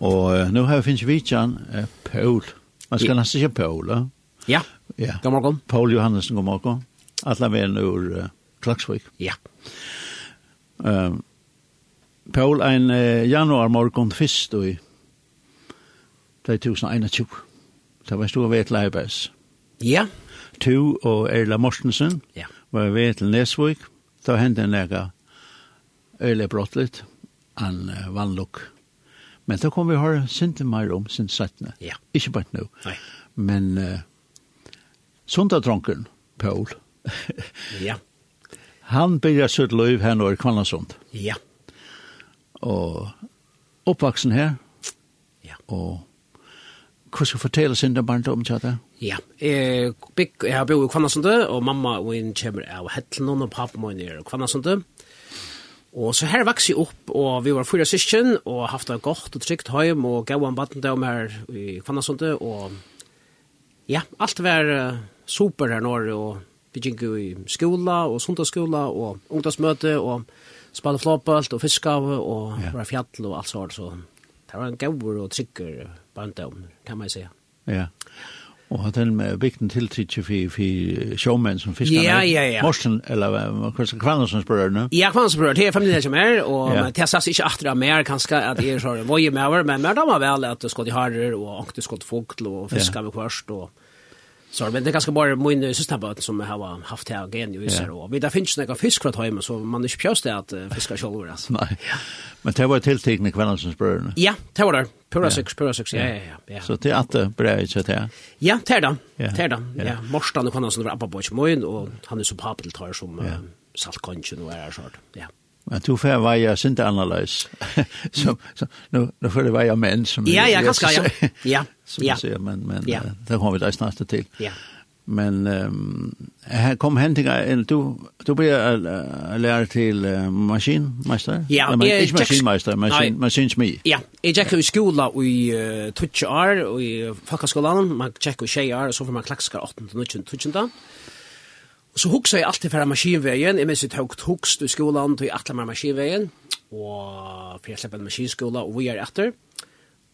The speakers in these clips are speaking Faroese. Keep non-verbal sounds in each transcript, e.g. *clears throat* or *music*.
Og nu har vi finnes vidtjan eh, Paul. Man skal nesten ikke Paul, eh? Ja, ja. god morgen. Paul Johansen, god morgen. Alla veien ur uh, Klagsvik. Ja. Um, Paul, en uh, januar morgen fyrst i 2021. Det var stor ved Leibes. Ja. Tu og Erla Mortensen ja. var ved til Nesvik. Da hendte en lega Erle Brottlitt. en uh, vannlukk. Men da kommer vi har sint mer om sin settene. Ja. Ikke bare nå. Nei. Men uh, sundatronken, Paul, *laughs* ja. han blir sitt liv her når Kvallandsund. Ja. Og oppvaksen her. Ja. Og hva skal fortelle sin barndom til deg? Ja, jeg, jeg har bo i Kvallandsund, og mamma og min kommer av Hettlund, og pappa min er i Kvallandsund. Og så her vaks jeg opp, og vi var fyra syskjen, og haft det godt og trygt hjem, og gav en baden om her i Kvannasundet, og ja, alt var uh, super her når, og vi gikk jo i skola, og sundagsskola, og ungdomsmøte, og spalte flåpalt, og fiskave, og ja. var fjall, og alt sånt, så det var en gav og trygger baden kan man säga. Ja. Og har den med vikten tiltrykker for, for showmenn som fiskerne. Ja, ja, ja. Morsen, eller hva som spør nå? Ja, kvann som spør. Det er familien som er, og ja. det er sats ikke at det er mer, kanskje at det er så voje med over, men mer da var vel at det skal til harer, og ankte skal til fukt, og fiske med kvørst, og... Så men det er ganske bare min systemböten som jeg har haft her gen i ju Ja. då. Vi där finns fisk fra Tøyme, så man er ikke pjøst det at uh, fiska själva alltså. Nej. Men det var tiltekne kvällens bröderna. Ja, det var det. Pura sex, pura sex. Ja, ja, ja. Så det er at det i ikke til? Ja, det er det. Det er det. Ja, morstan kan han var vara på boch moin och han er så papel tar som saltkonchen och är så. Ja. Men du får veja sint annerledes. *laughs* så, så, nu, nu får det veja menn som... Ja, ja, kanskje, ja. Ja, *laughs* som ja. Sier, men men ja. det kommer vi deg snart til. Ja. Men um, her kom hentinga, du, du blir uh, lærer til uh, maskinmeister? Ja, Eller, jeg, ikke maskinmeister, maskin, maskinsmi. Ja, jeg gikk i skola i uh, 20 år, i folkeskolan, man gikk i 20 år, og så får man klakskar 18-19-20 år så hugsa jeg alltid fra maskinvegen. Jeg minns jeg høyt hugst i skolan til atle med maskinvegen. Og for jeg slipper en maskinskola og vi er etter.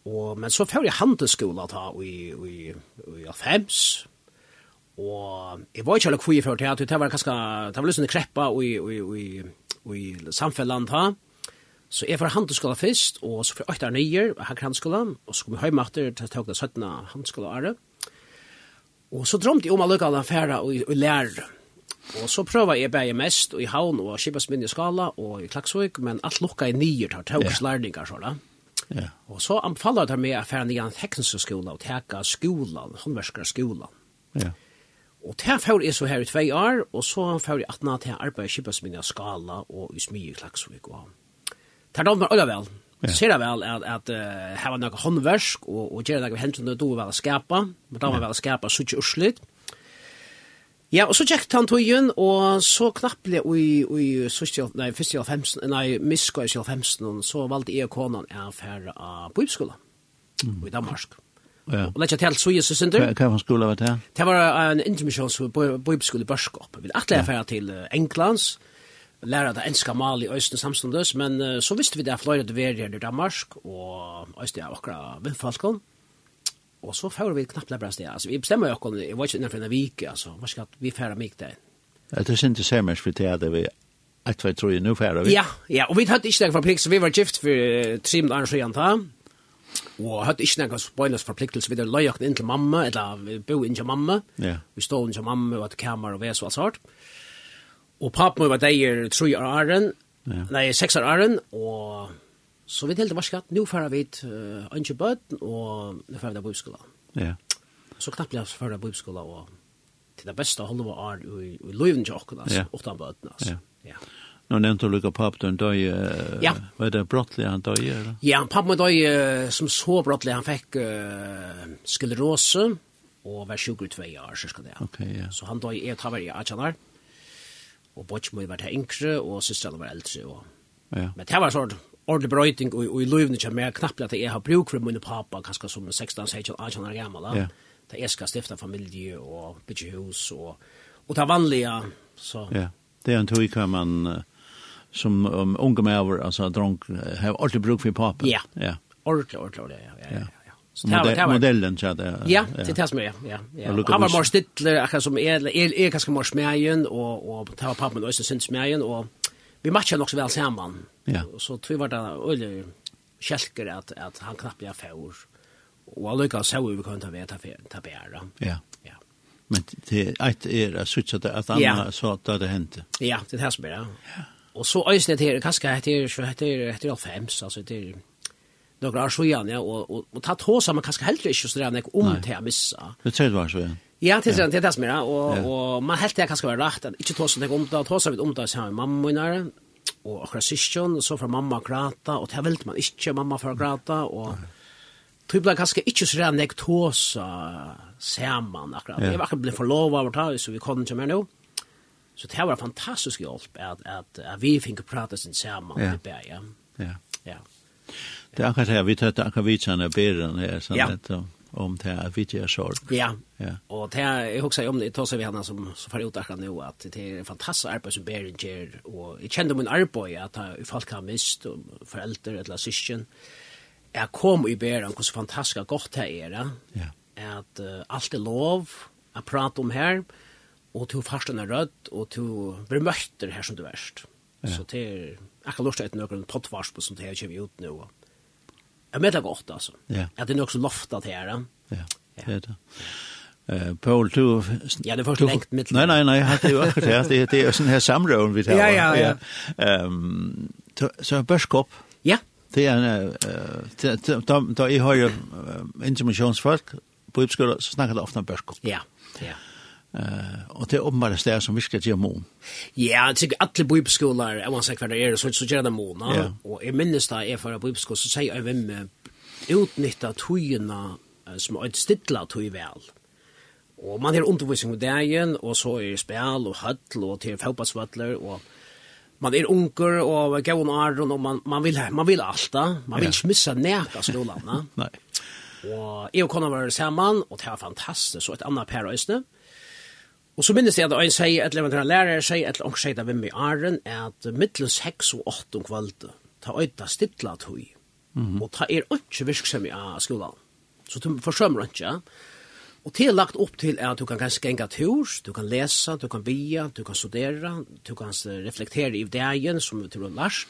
Og, men så fyrir jeg handelsskola ta i, i, i Alfhems. Og jeg var ikke alle kvig for det, det var kanskje, det var lyst til kreppa i, i, i, i samfellan ta. Så jeg var handelsskola først, og så fyrir 8 år nyer, hakker handelsskola, og så kom jeg hjemme etter til tøkna 17 handelsskola året. Og så drømte jeg om allukka alle færa og, og lære Og så prøver jeg bare mest i havn og skippes min i skala og i Klaksvøk, men alt lukka i nyer tar tøkes yeah. lærlingar så da. Yeah. Og så anbefaler jeg meg å fære nye en skola, og teka skolan, håndverskere skolan. Ja. Yeah. Og til får jeg så her i tvei år, og så får jeg atna til arbeid i skippes min i skala og i smy i Klaksvøk. Og... Tar er da øyla vel. Ja. Ser det vel at, at uh, her var noe håndversk og, og gjerne noe hendt som det du å skapa, men da vil skapa suttje urslitt. Ja, og så tjekk han tøyen, og så knapple i, i sørste, nei, første av femsen, nei, miska i femsen, og så valgte jeg konan jeg færre av bøybskolen, mm. i Danmark. Ja. Og lett til så jeg så synder. Hva var skolen var det? Det var en intermisjons bøybskole i Børskap. Vi atle jeg færre til Englands, lære det enska mal i Øysten samståndes, men så visste vi det at flere det var i Danmark, og Øysten er akkurat vindfalkene. Og så får vi knappt läbra sted. Altså, vi bestemmer jo akkurat, jeg var ikke innenfor en vik, altså, hva skal vi färra mig där? Jag tror ser så mycket til at vi Jag tror tror nu färra vi. Ja, ja, og vi hade inte några förpliktelse. Vi var gift for uh, tre månader sedan ta. Og hadde ikke noen spoilers forpliktelse, vi hadde løyakt inn til mamma, eller vi bo inn til mamma. Ja. Vi stod inn til mamma, og hadde kammer og ves og alt sånt. Og pappa var deier tre år æren, nei, seks år æren, og Så vi delte varskatt, nå fører vi et ønske bød, og nå fører vi da bøyskola. Ja. Så knappt ble jeg færa bøyskola, og til det beste holde var ar i i løyven til åkken, altså, ja. åttan Bøten, altså. Ja. ja. Nå nevnte du lukka Papp, den uh, ja. var det brottelig han døy? eller? Ja, Papp døy uh, som så brottelig, han fikk uh, skillerose, og var 22 år, så skal det. Ok, ja. Så han døy jeg tar var i Atjanar, og Botchmøy var det yngre, og søstrene var eldre, og... Ja. Men det var sånn, ordentlig brøyting og, og i løyvene kommer jeg knappt at jeg har bruk for min pappa, kanskje som 16-18 år gammel, ja. da jeg skal stifte familie og bygge hus og, og ta vanlige. Så. Ja, det er en tog hva man som um, unge med over, altså dronk, har alltid bruk for pappa. Ja, ja. ordentlig, ordentlig, ordentlig, ja, ja. ja. Så det Modell, modellen så det. Ja, det tas med. Ja, ja. Han var mer stiller, akkurat som er er kanske mer smärgen og och ta pappan och sen smärgen og vi matchar så väl samman. Ja. Så tror vart han öle kälker att att han knappt jag får. Och alla så vi kan ta veta för ta bära. Ja. Ja. Men det ett är att switcha det att andra så att det hände. Ja, det här spelar. Ja. Och så ösnet här kanske heter så heter heter fem alltså det är några år så igen ja och och, och, ta tåsa man kanske helt inte så där om det här missa. Det tror jag så ja. Ja, det er det det som er, og, og man helt det kanske var rätt att inte ta sånt om det ta vi om det så här mamma och nära akkurat syskon og så får mamma gråta og det vill man ikke mamma för gråta og tog ble kanske ikke så där näkt hos samman akkurat. Jeg var akkurat blitt forlovet over det, så vi kom ikke mer nå. Så det var fantastisk hjelp at, at, at vi fikk prate sin sammen ja. i Bergen. Ja. Ja. Det är akkurat här, vi tar akkurat vi tjänar bären här. Ja, om det här vidtiga sorg. Ja, ja. och det här, jag också om det, jag tar vi henne som, som får ut akkurat nu, att det är en fantastisk arbete som Berin ger, och jag kände min arbete att jag, folk har mist, och föräldrar eller syskon, jag kom i Berin, hur så fantastiskt gott det är, ja. att uh, allt är lov att prata om här, och till farsen är röd, och till bemöter här som du värst. Ja. Så det är, akkurat kan lusta ett någon som det sånt här, jag kommer ut nu, och Jag det gott alltså. Ja. Att det är också loftat här. Ja. Ja. Det är det. Eh Paul du Ja, det första längt mitt. Nej nej nej, hade ju också det. Det det är sån här samråd vi tar. Ja ja ja. Ehm så börskopp. Ja. Det är en då då i har ju informationsfolk på uppskolan så snackar det ofta om börskop. Ja. Ja. Uh, og det er åpenbare steder som virkelig gjør mån. Ja, jeg tykker alle bøybeskoler, jeg må si hva det er, så, så gjør det mån. Ja. Og jeg minnes da jeg for bøybeskoler, så sier jeg hvem utnytta tøyene som er et stidla tøy vel. Og man har undervisning med dagen, og så er spil og høtl og til fotballsvattler, og man er unger og gavn arren, og man, man, vil, man vil alt da. Man vil ikke missa nek av skolene. *laughs* Nei. Og jeg og kona var sammen, og det var fantastisk, og et annet per øyne. Og så minnes jeg at en sier, et eller annet lærer sier, et eller annet sier det ved meg æren, er at middels 6 og 8 om kvalde, ta øyta stidla tøy, mm og ta er ikke virksom i skolen. Så du forsømmer ikke. Og det er lagt opp til at du kan ganske genga tur, du kan lese, du kan via, du kan studera, du kan reflektere i dagen som du tror er lærst.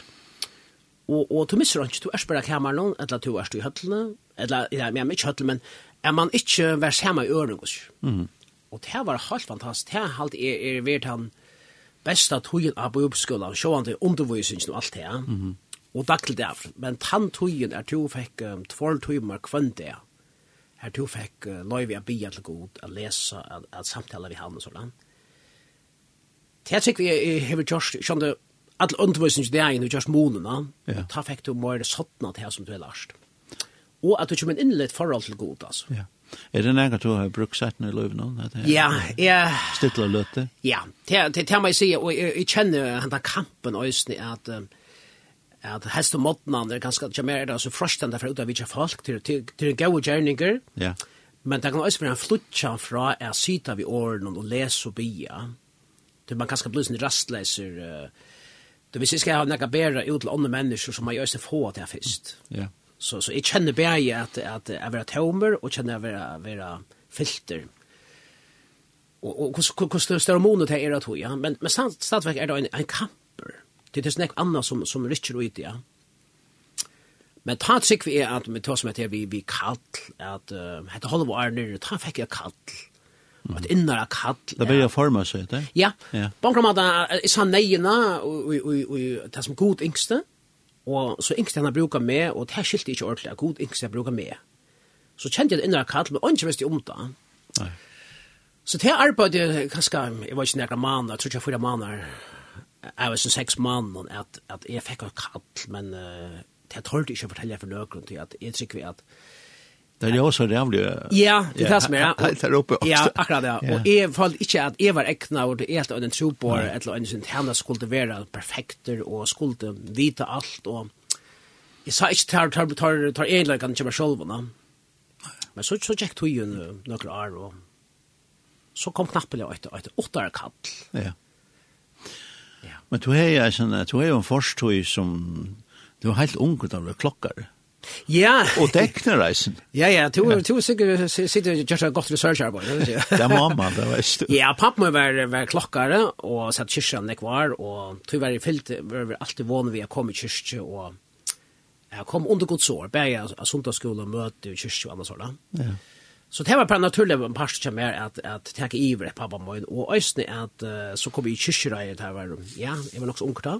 Og, og du misser ikke, du er spørre kameran, eller du er i høttene, eller, ja, men ikke høttene, men er man ikke vært hjemme i øren, mm -hmm. Og det var helt fantastisk. Det halt er, er vært han besta tøyen av bøbskolen, sjående undervisningen og alt det. Mm -hmm. Og daglig der. Men tann tøyen er to fikk um, tvorn tøymer kvann det. Her to fikk uh, løyve av bia til god, at lese, at, at samtale vi han og sånn. Det er sikkert vi har gjort, sjående, all undervisningen der inne, gjort månene. Ja. og ta fikk du mer sånn til som du har lært. Og at du kommer inn litt forhold til god, altså. Ja. Er det nægget du har brukt sættene i løven? Ja, ja. Stittler løte? Ja, det er meg si, og jeg kjenner henne kampen øyne at at hest og modnan er ganske ikke mer det, så frøstende fra ut av hvilke folk til, til, til en gode gjerninger. Ja. Men det kan også være en flutja fra å sitte ved årene og lese og bia. Til man kanskje blir sånn rastleser. Uh, du, hvis jeg skal ha noe bedre ut til andre mennesker, så må jeg også få det først. Ja. Yeah. Så så jag känner bäge att att jag vill ha och känner jag vara filter. Och och hur hur står står monet här är att ja men men stadverk är då en en kamper. Det är snäck annars som som Richard ut ja. Men ta sig vi är att med tar som heter vi vi kall att hade hålla var det ta fick jag kall. Att innan kall. Det blir forma så det. Ja. Bankramata är sanna och och och det som god yngste. Og så yngste han bruka meg, og det skilte ikke ordentlig, at god yngste han bruka meg. Så kjente jeg det innre kall, men ikke visste om det. Nei. Så det arbeidet, kanskje, jeg var ikke nærkere mann, jeg tror ikke jeg fyra maner, jeg var sånn seks mann, at, at jeg fikk en kall, men uh, det tålte ikke å fortelle for nøkron til at jeg trykker vi at, at Det er jo så rævlig. Ja, det er det som er. *laughs* Helt her oppe. også. Ja, akkurat det. Og jeg følte ikke at jeg var ekna og det er et eller tro på et eller annet sin tjene skulle være perfekter og skulle vite alt. Og jeg sa ikke tar, tar, tar, tar egentlig kan ikke være selv. Men så, så gikk tog jo noen år og så kom knappen jeg etter, etter åtte år kall. Ja. Men du er jo en forstøy som du er helt ung, du er klokkere. Ja. Og tekne reisen. Ja, ja, to, ja. to sikkert sitter just et godt researcharbeid. det er mamma, det var stu. Ja, pappa må være, være klokkare, og satt kyrkjan jeg var, og tog var i fyllt, var vi alltid vane vi å komme i kyrkje, og jeg kom under godsår, bare av sundagsskolen, møte i kyrkje og andre sånn. Ja. Så det var på en naturlig en par som er at, at jeg ikke iver pappa min, og øyne at uh, så kom vi i kyrkjereier, det var, ja, jeg var nok så unger da,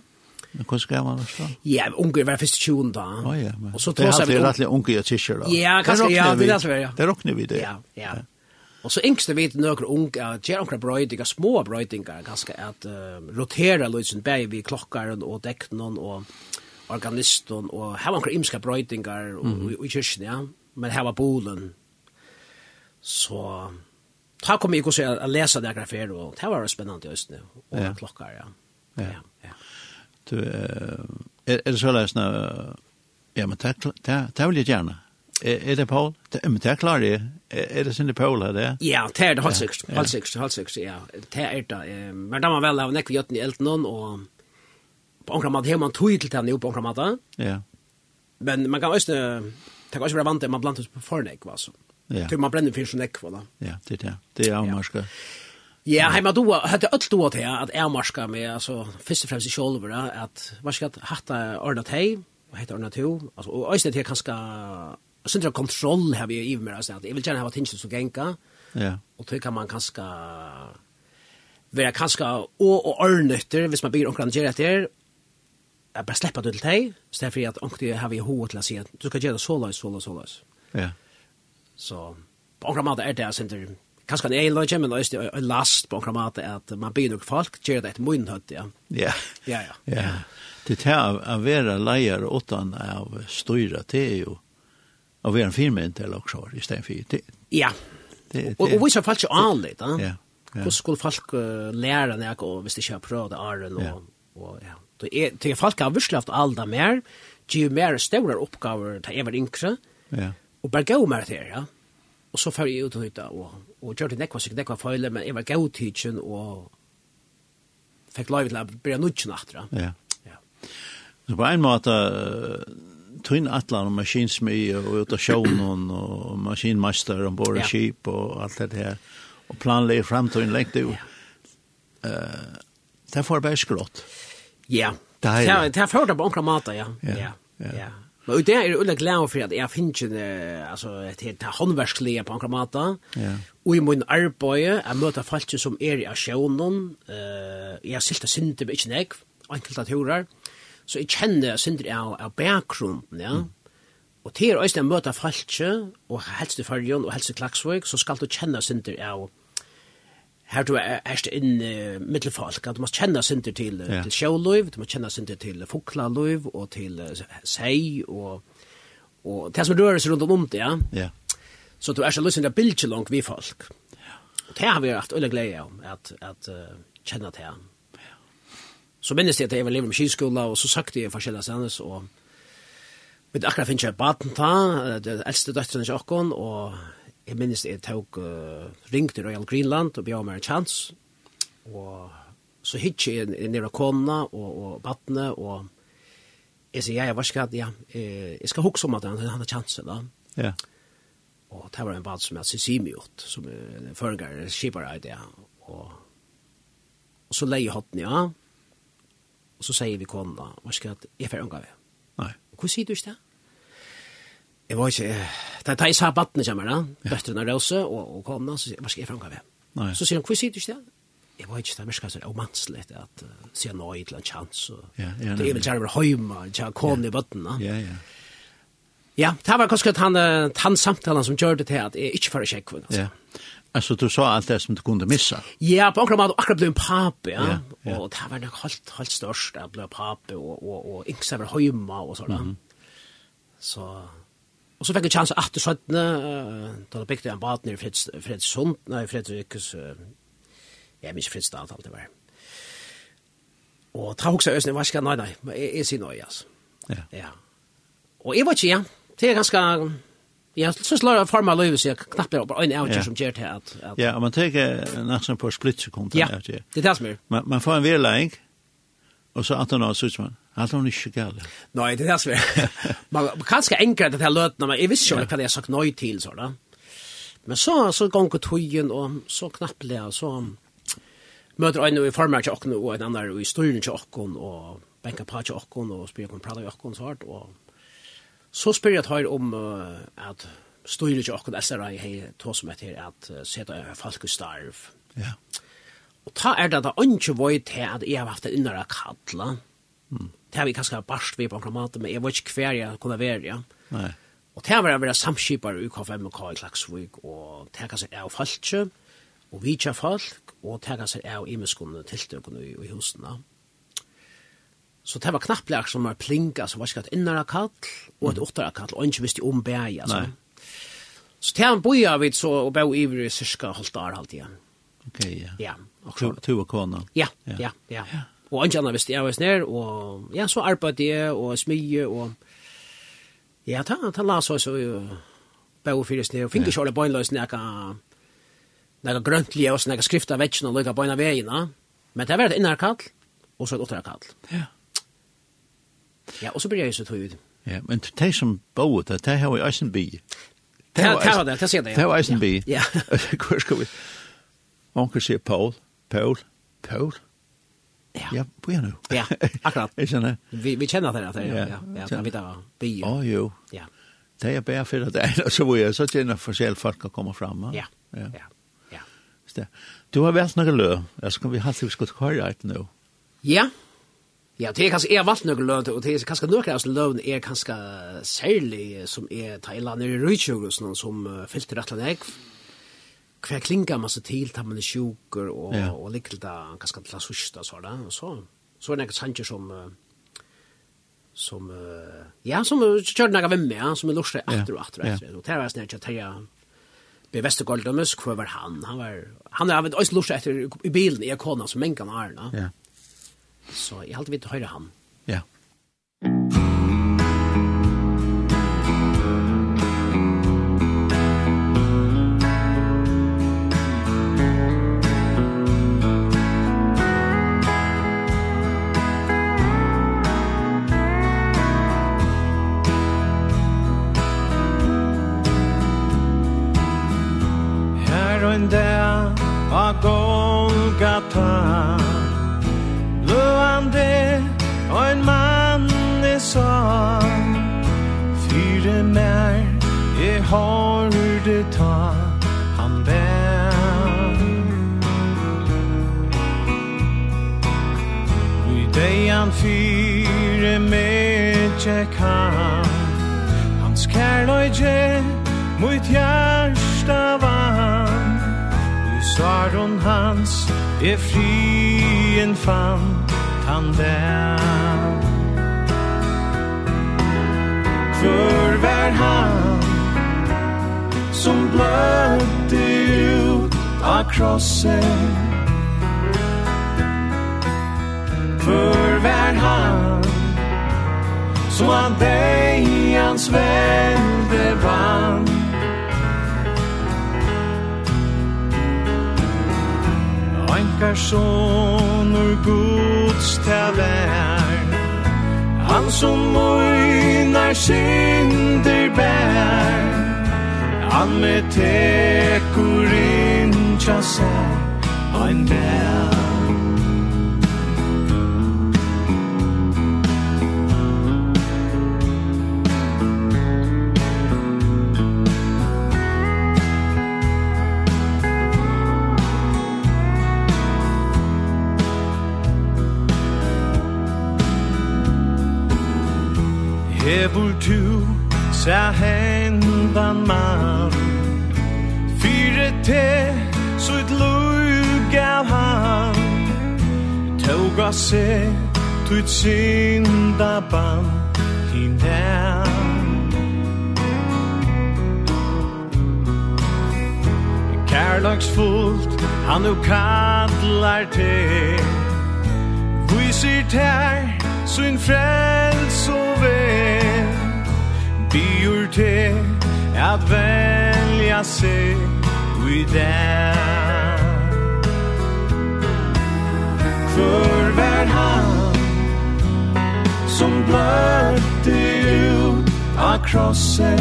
Men hva skal man da? Ja, unge var først 20 da. Å ja, men Og så det er alltid rettelig unge i kyrkjer da. Ja, kanskje, ja, det er det, ja. Det råkner vi det. Ja, ja. Og så yngste vi nøkker unge, at gjør noen brøydinger, små brøydinger, ganske, at uh, rotera løysen bæg vi klokkaren og dekknen og organisten, og her var noen imska brøydinger i kyrkjen, ja, men her var bolen. Så, ta kom jeg også å lese det her og det var spennende i Østene, og ja. klokkar, ja. Ja, ja. Du, er, er det så løsende, ja, men det, det, det vil jeg gjerne. Er, er det Paul? Det, men det klarer jeg. Er, er det sinne Paul her det? Ja, det er det, halvt sikkert, halvt sikkert, halvt sikkert, ja. Det er det. Men da man vel av nekve gjøtten i elten noen, og på omkring måte, man tog til henne jo på omkring måte. Ja. Men man kan også, det kan også være vant til man blant oss på fornekve, altså. Ja. Til man brenner finnes sånn ekve, da. Ja, det er det. Det er avmarska. Ja. Ja, heima du, hette öll du at at jeg marska med, altså, først og fremst i sjolver, at marska at hatta ordnet hei, og hette ordnet to, altså, og øyne til kanska, syndra kontroll har vi i meg, altså, at jeg vil gjerne hava tingsen som genka, ja. og til kan man kanskje være kanskje og og ordnøtter, hvis man bygger omkran gjer etter, jeg bare slipper det til deg, så det er fordi at omkran har vi hoved til å si at du skal gjøre det så løs, så løs, så løs. Ja. Så, på omkran måte er det, jeg synes kanskje en egen løgje, men også en last på en kramat, at man blir nok folk, gjør det et munnhøtt, ja. Ja, ja, ja. Ja. Det er å være leier åttan av styra, det er jo å være en firmynd eller også, i stedet for. Ja, og vi ser faktisk anlig, da. Ja, ja. Hvordan skulle folk lære nek, og hvis de ikke har prøvd det, Arel, og, og ja. Det er folk har virkelig haft alda mer, gjør mer større oppgaver til jeg var yngre, ja. og bare gå med det, til, ja. Og så fer jeg ut og hytta, og, og gjør det nekva sikkert nekva feil, men jeg var gav tidsen, og fikk lov til å bli nudgen. Ja. ja. Så på en måte, tøyn atlan og maskinsmi og ut av sjånen og maskinmeister bor og skip og alt det her, og planlegg framtøyn lengt ut. Ja. Uh, det får bare skrått. Ja, det er det får det på omkring mat, ja. Ja, ja. ja. Men det er ulla glad for at jeg finner altså, et helt håndverkslige på en måte. Ja. Og i min arbeid, jeg møter folk som er i asjonen. Uh, jeg har silt og synder med ikke nek, enkelte turer. Så jeg kjenner synder av, av bakgrunnen, ja. Mm. Og til å møte folk, og helst i fargen, og helst i klagsvøk, så skal du kjenne synder av här du är erst in uh, mittelfolk att du måste känna sig inte till ja. till showliv du måste känna sig inte till folklaliv och till uh, sig och och det som rör sig runt om det ja. Ja. Så du är så lyssnar bilder långt vi folk. Ja. Och det har vi haft öle glädje om att att uh, känna det han Ja. Så minns jag att jag var elev i kyrkola och så sagt jag förskilda sannes och Men akkurat finnes jeg baden ta, det eldste døtteren i Åkon, og jeg minnes jeg tok uh, ring til Royal Greenland og bjør meg en chans. Og så hitje jeg nere kona og, og battene, og jeg sier, ja, jeg var skadd, ja, eh, jeg skal huske om at han, han har chansen da. Ja. Og det var en bad som jeg Sisimiot, som er en føringer, skipper av det, og, og så leier hotten, ja, og så sier vi kona, var skadd, jeg får unga vi. Nei. Hvor sier du ikke det? Jeg var ikke, da jeg sa battene kommer da, bøtteren av Rose og, og kona, så sier jeg, hva skal jeg fremgave? Så sier han, hvor sier du ikke det? Jeg var ikke, det er virker så romanselig at uh, sier noe til en chans. Og, ja, ja, det er vel kjærlig høyma, kjærlig kom i bøttene. Ja, ja. Ja, det var kanskje han, han samtalen som gjør det til at jeg ikke får sjekke. Altså. Ja. Altså, du sa alt det som du kunde missa. Ja, på akkurat måte, akkurat ble en pape, ja. Yeah, yeah. Og det var nok helt helt störst att bli pappa og, og och inte så hemma och sådär. Mm -hmm. Så Og så fikk jeg chans at det søttene, da det bygde en bad nere i Freds, Fredsund, nei, Fredrikus, uh, jeg minns Fredsdal, alt det var. Og ta hoksa øsene, hva skal nei, nei, men jeg, jeg sier nøy, altså. Ja. ja. Og jeg var ikke, ja, det er ganske, ja, så slår jeg form av løyve, så jeg knapper opp avgjør Ja. som gjør til at... at... Ja, men det er ikke på splittsekund. Ja, det er det som er. Man man får en vedlegging, Og så at han har sitt man. Alt han ikke gale. Nei, det er det som er. *laughs* Man kan ikke enkelt det her løt, men jeg visste ikke hva jeg har sagt nøy til, så da. Men så, så gong tøyen, og så knappelig, og så møter en i former til åkken, og en annen i styren til åkken, og benka på til åkken, og spyr om prata i åkken, så hardt, og så spyr jeg tøyer om uh, at styrer til åkken, SRI, hei, to som heter, at uh, seta folk i starv. Ja. Yeah. Og ta er det da ikke vøy til at jeg har haft en innere kattla. Mm. Det har vi kanskje barst vi på en kramat, men jeg vet ikke hver jeg kunne være, ja. Nei. Og det har vært være samskipare UK5MK i Klaksvik, og det har kanskje jeg og falskje, og vi ikke folk, og det har kanskje jeg og imeskene tiltøkene i, i husene. Så det var knappt lær som var plinka, så var ikke et innere kattl, og et åttere kattl, og ikke visste om bæg, altså. Nei. Så det har vi boja vidt så, og bæg iver i cirka halvt år halvt igjen. Mm. Okej, okay, ja. Ja. så två och kona. Ja, ja, ja. Och en annan visst jag var snär och ja så arbetade och smyge och ja, ta ta la så så bau för det snär. Fick ju själva bönlös näka näka gröntliga och näka skrifta vetchen och lägga böna vägen, Men det var ett innerkall och så ett återkall. Ja. Ja, och så blir jag så tog ut. Ja, men det som boet, det, det har ju eisen bi. Det har det, det ser det. Det har eisen bi. Ja. Hur ska vi? Onkel sier Paul, Paul, Paul. Ja, ja på igjen nu. ja, akkurat. *laughs* Jeg kjenner. Vi, vi kjenner det, ja. ja. Ja, ja. Man vi hva vi gjør. Å, jo. Ja. Det er bare for at det er så hvor jeg så kjenner forskjellige folk å komme frem. Ja, ja. ja. ja. ja. Du har vært noen lø, så kan vi ha til alltid skulle høre et nå. Ja, Ja, det er kanskje jeg har valgt noen løn, og det er kanskje noen av løn er kanskje særlig som er Thailand i Rydtjøk og sånn, som uh, fylter rett og slett hva klinga man så til, tar man i sjuker og, ja. og likkelda, kanskje til hans så da, og så, så er det nekka sanger som, som, ja, som kjørte nekka vimmi, ja, som er lorsi etter og etter og etter, og det var snakka terja, Be Vestergoldumus, hvor var han? Han var, han er avvendt også lorsi etter i bilen i kona som mengan var, ja. Så jeg halte vidt høyre han. Ja. Yeah. kan Hans kærløyge Mot hjärsta vann. Ui saron hans Er frien fann. Han der Hvor var han Som blødde ut Av krosset? som av dig hans vände vann. Ankar sonur Guds tavær Han som møynar synder bær. Han med tekur in tjasar Han bär hevur 2 Sær hendan man Fyre te Så et lug av han Tåga se Tuit synda ban Hin der Kærlagsfullt Han nu kallar te Viser ter Sin frels og vei byr te at velja sig Ui den. För vär han Som blötte ut av krossen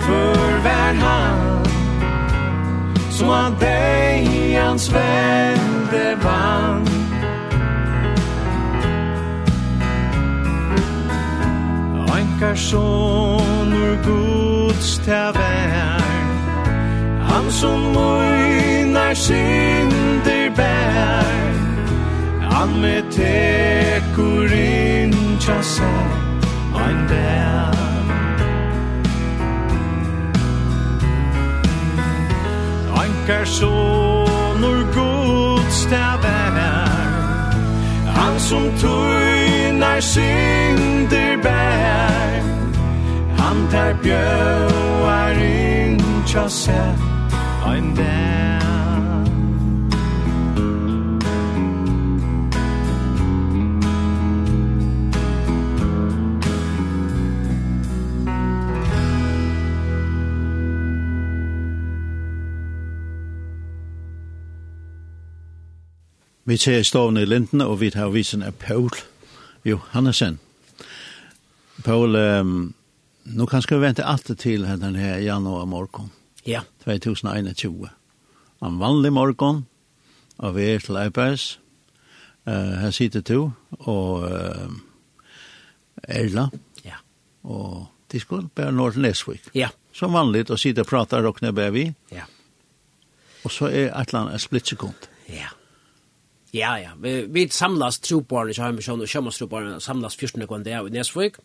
För vär han Som av dig hans vende vann akkar sonur Guds ta vær Han som møynar synder bær Han med tekur kurin chasa Ein bær Ankar sonur Guds ta vær Han som tøynar synder bær Han tar bjøar inn tja seg ein vær Vi ser stående i lintene, og vi tar visen av Paul Johannesen. Paul, um, nu kanskje vi vente alltid til denne her januar morgen. Ja. 2021. En vanlig morgen, og vi er til Eibergs. Uh, her sitter du. og uh, Erla. Ja. Og de skulle bare nå til Nesvik. Ja. Som vanligt, og sitter og prater og knebber vi. Ja. Og så er et eller annet splittsekund. Ja. Ja, ja. Vi, vi samlas troparene, i har vi og kjømmes samlas fyrstene kvann det av i Nesvik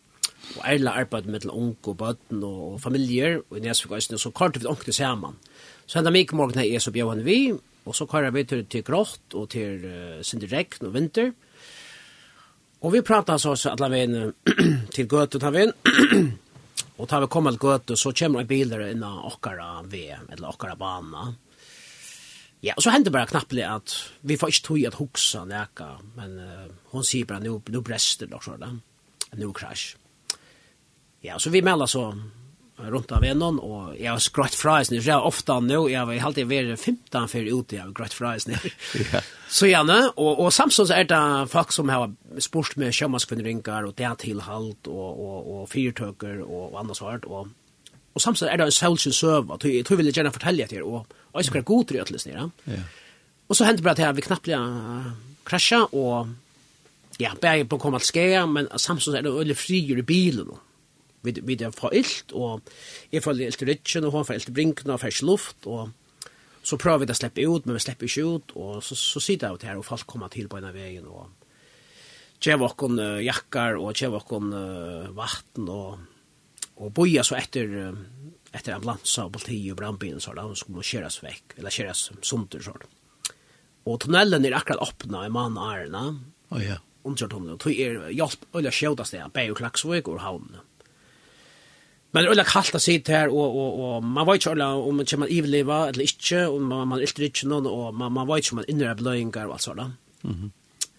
og ærla arbeid med unge og bøtten og, og familier, og i Nesvik og Østene, så kartet vi ångte sammen. Så enda mye morgen her, så bjøven vi, og så kartet vi til, til grått og til uh, sindirekten og vinter. Og vi pratet så også alla veien *clears throat* til Gøte, tar vi inn, *clears throat* og tar vi komma til Gøte, så kommer en biler innan okkara V eller okkara bana. Ja, og så hendte bare knappelig at vi får ikke tog at hoksa neka, men uh, hon sier bare, nu, nu brester det, nå krasj. Ja, så vi melder så rundt av vennen, og jeg har skratt fra eisen, for jeg har ofte nå, jeg har alltid vært 15 før ute, jeg har skratt fra eisen. ja. Så gjerne, og, og samtidig er det folk som har spurt med sjømannskvinneringer, og det er tilhalt, og, og, og fyrtøker, og, og annet svart, og, og samtidig er det en selvsyn søv, og jeg tror jeg vil gjerne fortelle etter, og, og jeg skal være god til å utløsne, ja. ja. Og så hendte det bare til at vi knappt krasja, og ja, bare på å komme til skje, men samtidig er det øyelig frier i bilen, og vi, vi det får ilt, og jeg får ilt i rytjen, og hun får ilt i brinkene, og fersk luft, og så prøver vi det å slippe ut, men vi slipper ikke ut, og så, så sitter jeg ut her, og folk kommer til på en av veien, og kjev okkon uh, jakkar, og kjev okkon uh, vatten, og, og boja så etter, uh, etter ambulansa, og politi, og brannbilen, så da, så må kjøres vekk, eller kjøres sunter, så Og tunnelen er akkurat åpna i mann Arna, oh, ja. Yeah. undertunnelen, og tog er hjelp, eller sjøvdast det, bæg og klaksvøk og havnene. Men det er kallt å sitte her, og, og, og man vet ikke om man kommer iveliva eller ikke, og man, man ilter ikke noen, og man, man vet ikke om man innrører beløyngar og alt sånt. Mm -hmm.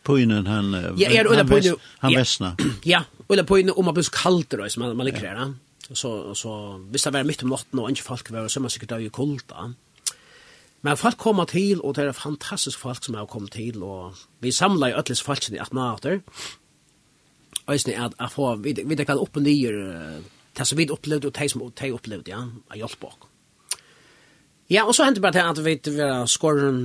Poinen han, ja, er, han, poinen, vest, han ja. Ja, og poinen om man blir kallt då som man, man ligger her. Så, så hvis det var midt om natten og ikke folk var, så er man sikkert av i kulda. Men folk kommer til, og det er fantastisk folk som har kommet til, og vi samlar jo ødeles folk i 18 måneder. Og jeg at jeg får, vi, vi kan opp og nye det som vi opplevde, og det som de opplevde, ja, av hjelp bak. Ja, og så hendte bare til at vi var skåren,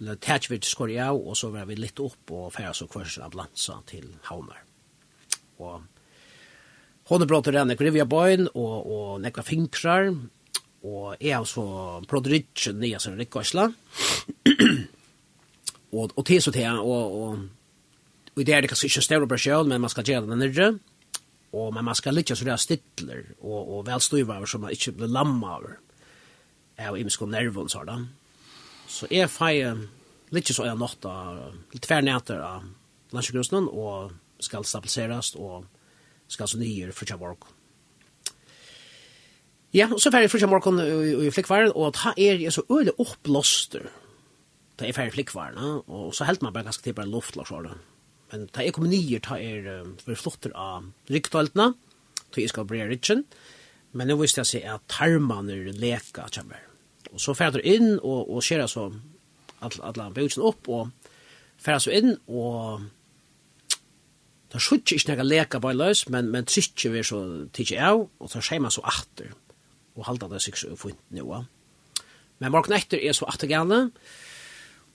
eller tæt vi til skåren, ja, og så var vi litt opp og færre så kvørs lansa til Havnar. Og hon er brått og renne krivja bøyen, og, og nekva finkrar, og jeg har så brått rytjen nye som rikkvarsla, og, og til så til, og, og, og, og det er det kanskje ikke større operasjon, men man skal gjøre det nærre, og men man skal liggja så det er stittler og, og velstøyve over som man ikke blir lamma over av imisk og nervun så da så jeg feier litt så er nått av litt tvernæter av landsjøkrusen og skal stabiliseres og skal så nye frutja morgon Ja, og så ferdig frutja morgon i flikkvaren og ta er jeg så øyne oppblåster da er ferdig flikkvaren og så helt man bare ganske til bare luft og så men ta jeg kommer nye, ta er för for flotter av riktaltene, ta jeg skal bli ritjen, men nå visste jeg seg at tarmene er leka, kjemmer. Og så færder inn og, og skjer så alle, alla bøkene opp, og færder så inn, og Da skjutje ikke nega leka bare løs, men, men trykker vi så tidsi av, og så skjema så atter, og halda det seg så fint noa. Men morgen etter er så atter gane,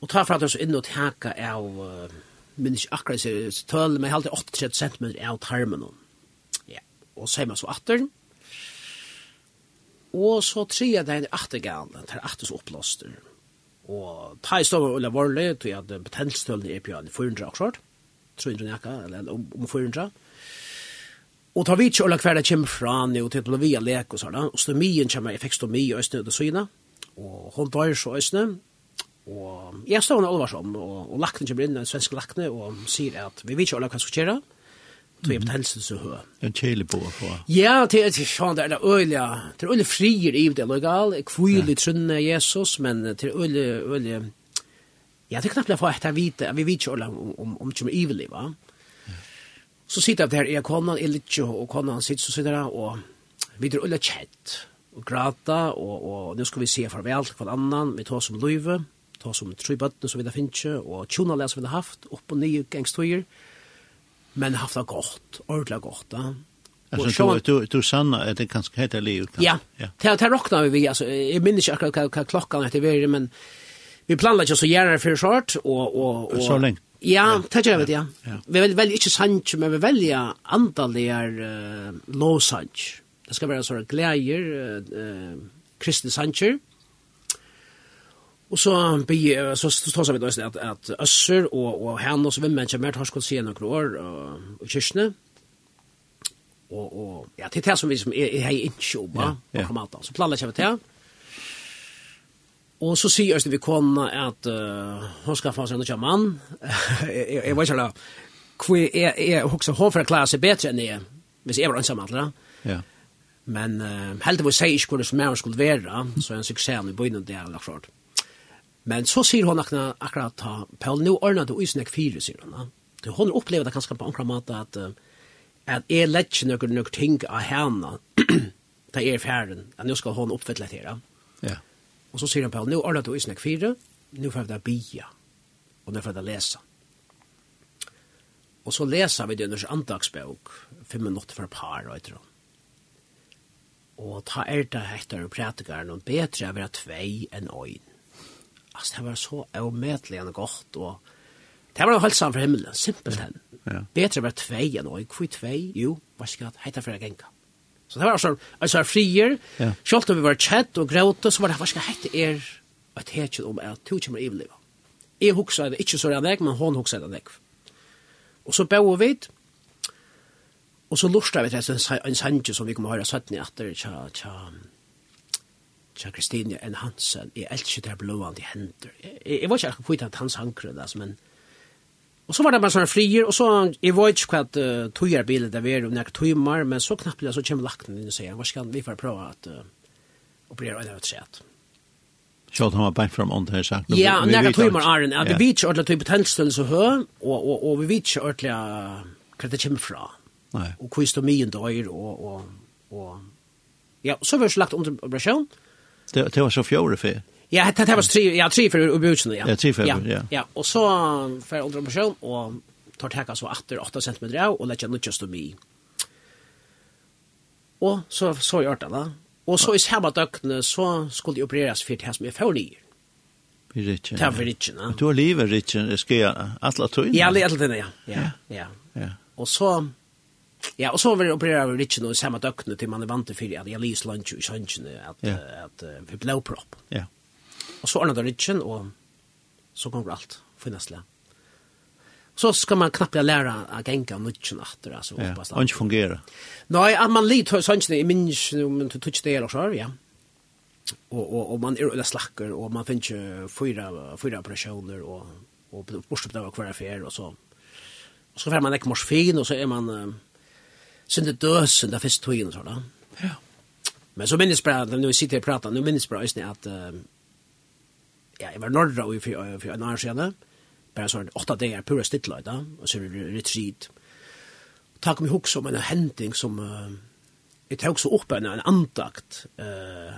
og ta det så inn og teka av... Uh, men ikke akkurat seriøst tøl, men jeg 8-30 cm av tarmen. Ja, og så er man så atter. Og så tre er det en attergane, det er atters opplåster. Og ta i stående Ulla Vorli, tog jeg at betenstølene er på 400 akkurat, 300 nekka, eller om 400. Og ta vidt Ulla hver det kommer fra, han, og til å vi har lek og sånn, og stomien kommer, jeg fikk stomi i Østene og Søyna, og hun dør så Østene, Og jeg står under Olvarsson, og, og lakten kommer inn, en svensk lakne, og sier at vi vet ikke alle hva skal gjøre, tog jeg på helsen så høy. En kjeli på, på. Ja, til til sånn det er øyelig, det er øyelig frier i det, legal, kvilig trunne Jesus, men det er øyelig, øyelig, ja, det er knappt jeg får etter vite, vi vet ikke alle om, om, ikke om ivelig, va? Så sitter jeg der, jeg konan, jeg litt og konan sitter, så sitter jeg, og vi er øyelig kjett, og grata, og, og nå skal vi se farvel til hver annan, vi tar som løyve, ta som tre bøttene som vi har finnet, og tjonale som vi har haft, opp og nye gangstøyer, men haft det godt, ordentlig godt, da. Alltså så du du sanna att det kanske heter Leo kan. Ja. Det det rocknar vi alltså jag minns inte akkurat hva klockan heter vi men vi planlar ju så gärna för short och och och så länge. Ja, det gör vi ja. Vi vill väl inte sant men vi väljer antaligar uh, low sant. Det ska vara sådana glädjer eh kristna sancher Och så be så står så vi då att att össer och och han och så vem människa mer har skulle se några år och kyrkne. Och och ja det som vi som är är inte jobba och kommer att så planerar jag *laughs* vet jag. Och så säger jag vi kom att hon ska få sig en man. Jag vet inte kvi är är också hon för klass bättre än det. Men så är det inte Ja. Men helt vad säger skulle som jag skulle vara så en succé nu på det är klart. Men så sier hon akkurat, akkurat ta, Paul, nå ordner du usnek fire, sier hon. Hon opplever det ganske på akkurat måte at, at jeg lett noen noen ting av henne, da er færen, at nå skal hon oppfylle det her. Ja. Og så sier han Paul, nå ordner du usnek fire, nå får jeg bia, og nå får jeg lese. Og så leser vi det under andagsbøk, fem minutter for par, og etter henne. Og ta er det etter og prætikeren, og bedre å være tvei enn øyn altså, det var så avmedelig og godt, og det var helt sammen for himmelen, simpelt hen. Ja. Betre var tvei enn oi, hvor tvei, jo, var ikke at heita fyrir genga. Så det var altså, altså frier, ja. selv om vi var kjett og gråte, så var det, var ikke heita er, at heita om at to kommer i livet. Jeg huksa det, ikke så er det, men hon huksa det. Og så bau vi, og så lorsta vi til en sanje som vi kommer høre 17 i atter, tja, tja, Tja Kristine enn Hansen, jeg elsker det blående hender. Jeg, jeg var ikke akkurat at han sankre det, men... Og så var det bare sånne frier, og så, jeg var ikke hva at uh, tøyer bilen det var og nekker tøymer, men så knappt det, så kommer lakten inn og sier, hva skal vi for å prøve at uh, operere øyne av et trett? Så han var bæk fram det her sagt. Ja, noen timer er det, at vi vet ikke ordentlig type tennstillelse hø, og, vi vet ikke ordentlig hva det kommer fra. Nei. Og hvor er det mye døyer, og, og, og, ja, så var det lagt under operasjonen, Det, det var så fjore för. Ja, det, det var tre, ja, tre för ubudsen, ja. Ja, tre för, ja. Ja, ja. och så för åldre person och tar täcka så 8 cm av och lägger nytt just mig. Och så så gjort det va. Och så i samma dökne så skulle det opereras för det här som är för nyer. Vi Det var vi ja. Du lever richen, det ska jag alla tog. Ja, alla tog ja. Ja, ja. Ja. Och så Ja, og så var det operera över lite nu samme dökne til man er vant til för at jeg lys lunch i sjönchen at, ja. at uh, vi blow prop. Ja. Og så ordnet det lite og så kommer alt, finnas det. Så skal man knappt lära att gänga nutchen efter altså. ja. hoppas det. Inte fungerar. Nej, att man lite sjönchen i minns om du tog det eller så ja. Og, og, og man er eller slakker, og man finner ikke fyra fyra operasjoner, og, och och bortstoppa hver affär og så. Og så får man ikke mors og så er man sen det døsen där först tog in så. Ja. Men så minns bara när vi sitter och pratar, nu minns bara just att uh, ja, jag var norra i för för en år sedan. Bara så åtta dagar pura stillöjda och så det retreat. Tack om ihåg som en händing som uh, jag tog så upp en, en andakt uh,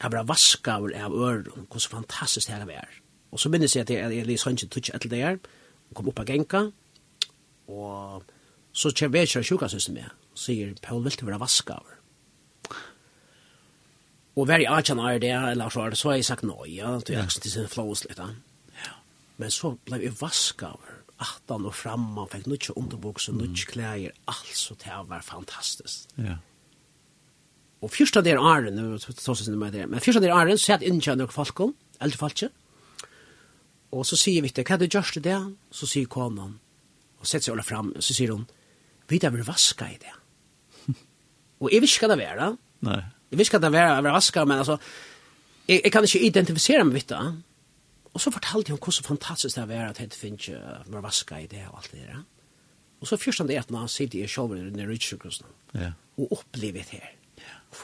jag bara vaska av öron hur så fantastiskt det här är. Och så minns jag att jag, jag lyser inte touch ett där och kom opp och genka, og så kjem vi kör sjukhuset med sier Paul vil til være vaskaver. Og hver jeg ikke er det, eller så er det, så har jeg sagt nei, ja, til jeg ikke sin flås litt. Ja. Men så ble jeg vaskaver, atan og framman, fikk noe underboks og nødt klær, altså det var fantastisk. Ja. Og fyrsta der æren, men fyrsta der æren, så er det innkjønner og folk, eldre folk, og så sier vi til, hva er det gjørst det? Så sier konan, og setter seg alle fram, så sier hun, vi er vel vaska i det. Og jeg visste hva det vara. Nei. Jeg visste hva det vara var askar men altså, jeg, jeg kan ikke identifisere meg vidt du. Og så fortalte hon hur så fantastiskt det var att det ikke var vaska i det og alt det der. Og så första det at man ser det själv i den rytmsjukhus. Ja. og upplevt det här.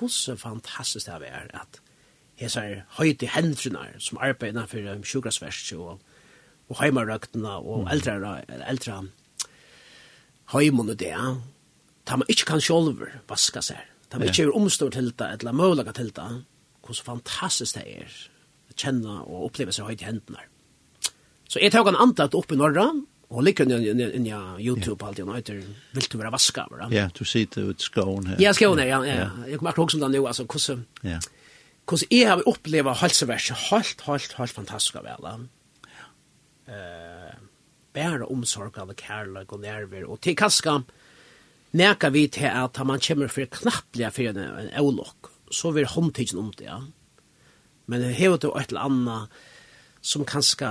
Hur så fantastiskt det var att hesar høyde hendrunar som arbeider innenfor um, sjukkerasverst og, og heimarøktene og eldre, eldre heimene det ta man ikke kan sjolver vaska seg. Ta man ikke er omstår til det, eller mølaga til det, hvor så fantastisk det er å kjenne og oppleve seg høyt i hendene. Så jeg tar en antatt opp i Norra, og ligger inn i YouTube alltid, alt og etter vil du være vaska, va? Ja, du sitter ut skån her. Ja, skån her, ja, ja. Jeg kommer akkurat som det nå, altså, hvordan... Ja. Hvordan jeg har opplevd halseverset, helt, helt, helt fantastisk av alle. Eh, bare omsorg av kærlighet og nerver, og til kanskje, neka vi til at man kommer for knappliga for en eulokk, så vil håndtidsen om det, ja. Men det hever til et eller annet som kanskje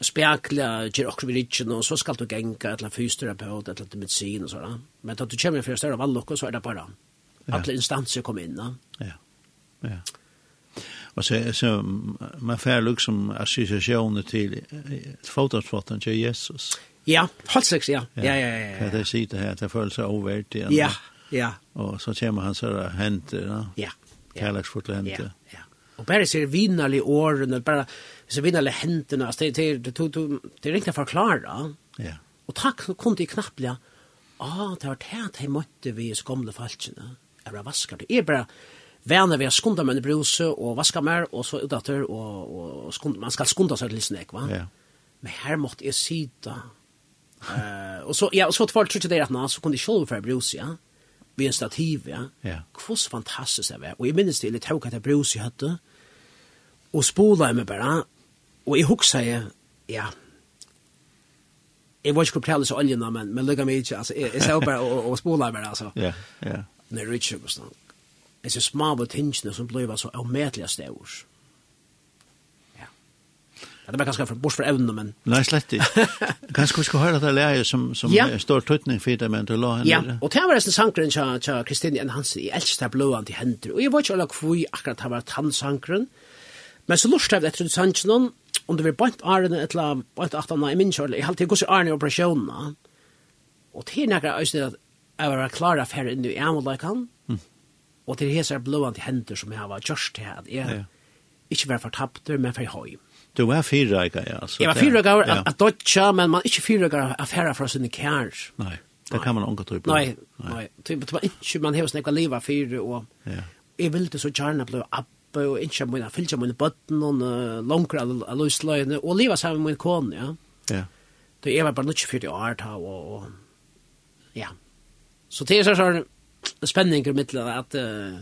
spekla, gjør okkur vi ikke og så skal du genka et eller annet fysioterapeut, et eller annet medicin og sånn. Men att du kommer for en større vallokk, så er det bare ja. alle instanser kommer inn. Ja, ja. Og så, så man får liksom associationer til fotosporten til Jesus. Ja Ja, holdt sex, ja. Ja, ja, ja. ja, ja. Det sier det her, det føles overvært igjen. Ja, ja. Og så kommer han så hente, da. Ja. Kærlagsfort og hente. Ja, ja. Og bare ser vinnerlig årene, bare ser vinnerlig hentene, altså det, det, det, det, det, det er riktig å forklare. Ja. Og takk, så kom det knappelig, ah, det var det at jeg møtte vi i skomle falskene. Jeg bare vasker det. Jeg bare, vana vi har skunda med en bruse og vaska mer, og så utdatter, og, og skunda, man skal skunda seg til snek, va? Ja. Men her måtte jeg sida, Eh och så ja och så att folk trodde det att nå så kunde själva för Bruce ja. Vi en stativ ja. Ja. Kvos fantastiskt det var. Och i minns det lite att Bruce hade och spola med bara och i huxar jag ja. Jag var ju kopplad så oljan men men lägga mig inte alltså jag så bara och spola med alltså. Ja, ja. När Richard var så. Det är så små betingelser som blev så omätliga stövs. Mm Ja, det var kanskje bort for evnen, men... Nei, slett ikke. *laughs* Kanskje vi skal høre det leie som, som ja. står tøytning for det, men du la henne. Ja, og det var nesten sankeren til, til Kristine N. Hansen, i elskte det blåan til hender, og jeg var ikke alle hvor akkurat det var tannsankeren, men så lort jeg etter du sannsjonen, om det var bant arene, et eller annet, bant atene, jeg minns jo, jeg halte jeg gos i arene i operasjonene, og til nekker jeg øyne at jeg var klar for her i amulakan, og til hese blåan til hender som jeg var kjørst til, at jeg ja. ikke var fortapt, men for høy. Du er fyrrøyga, ja. Så jeg var fyrrøyga av ja. dodja, men man er ikke fyrrøyga av affæra fra sinne kjær. Nei, det kan man unga tøy på. Nei, nei. Det var ikke, man hever snakka liva fyrre, og ja. jeg ville så gjerne bli abbe, og ikke mine fylgja mine bøtten, og langkra av løsløyene, og liva sammen med min kone, ja. Ja. Det jeg var bare nødt fyrir år ta, og, og ja. Så det er sånn spenninger mittla at uh,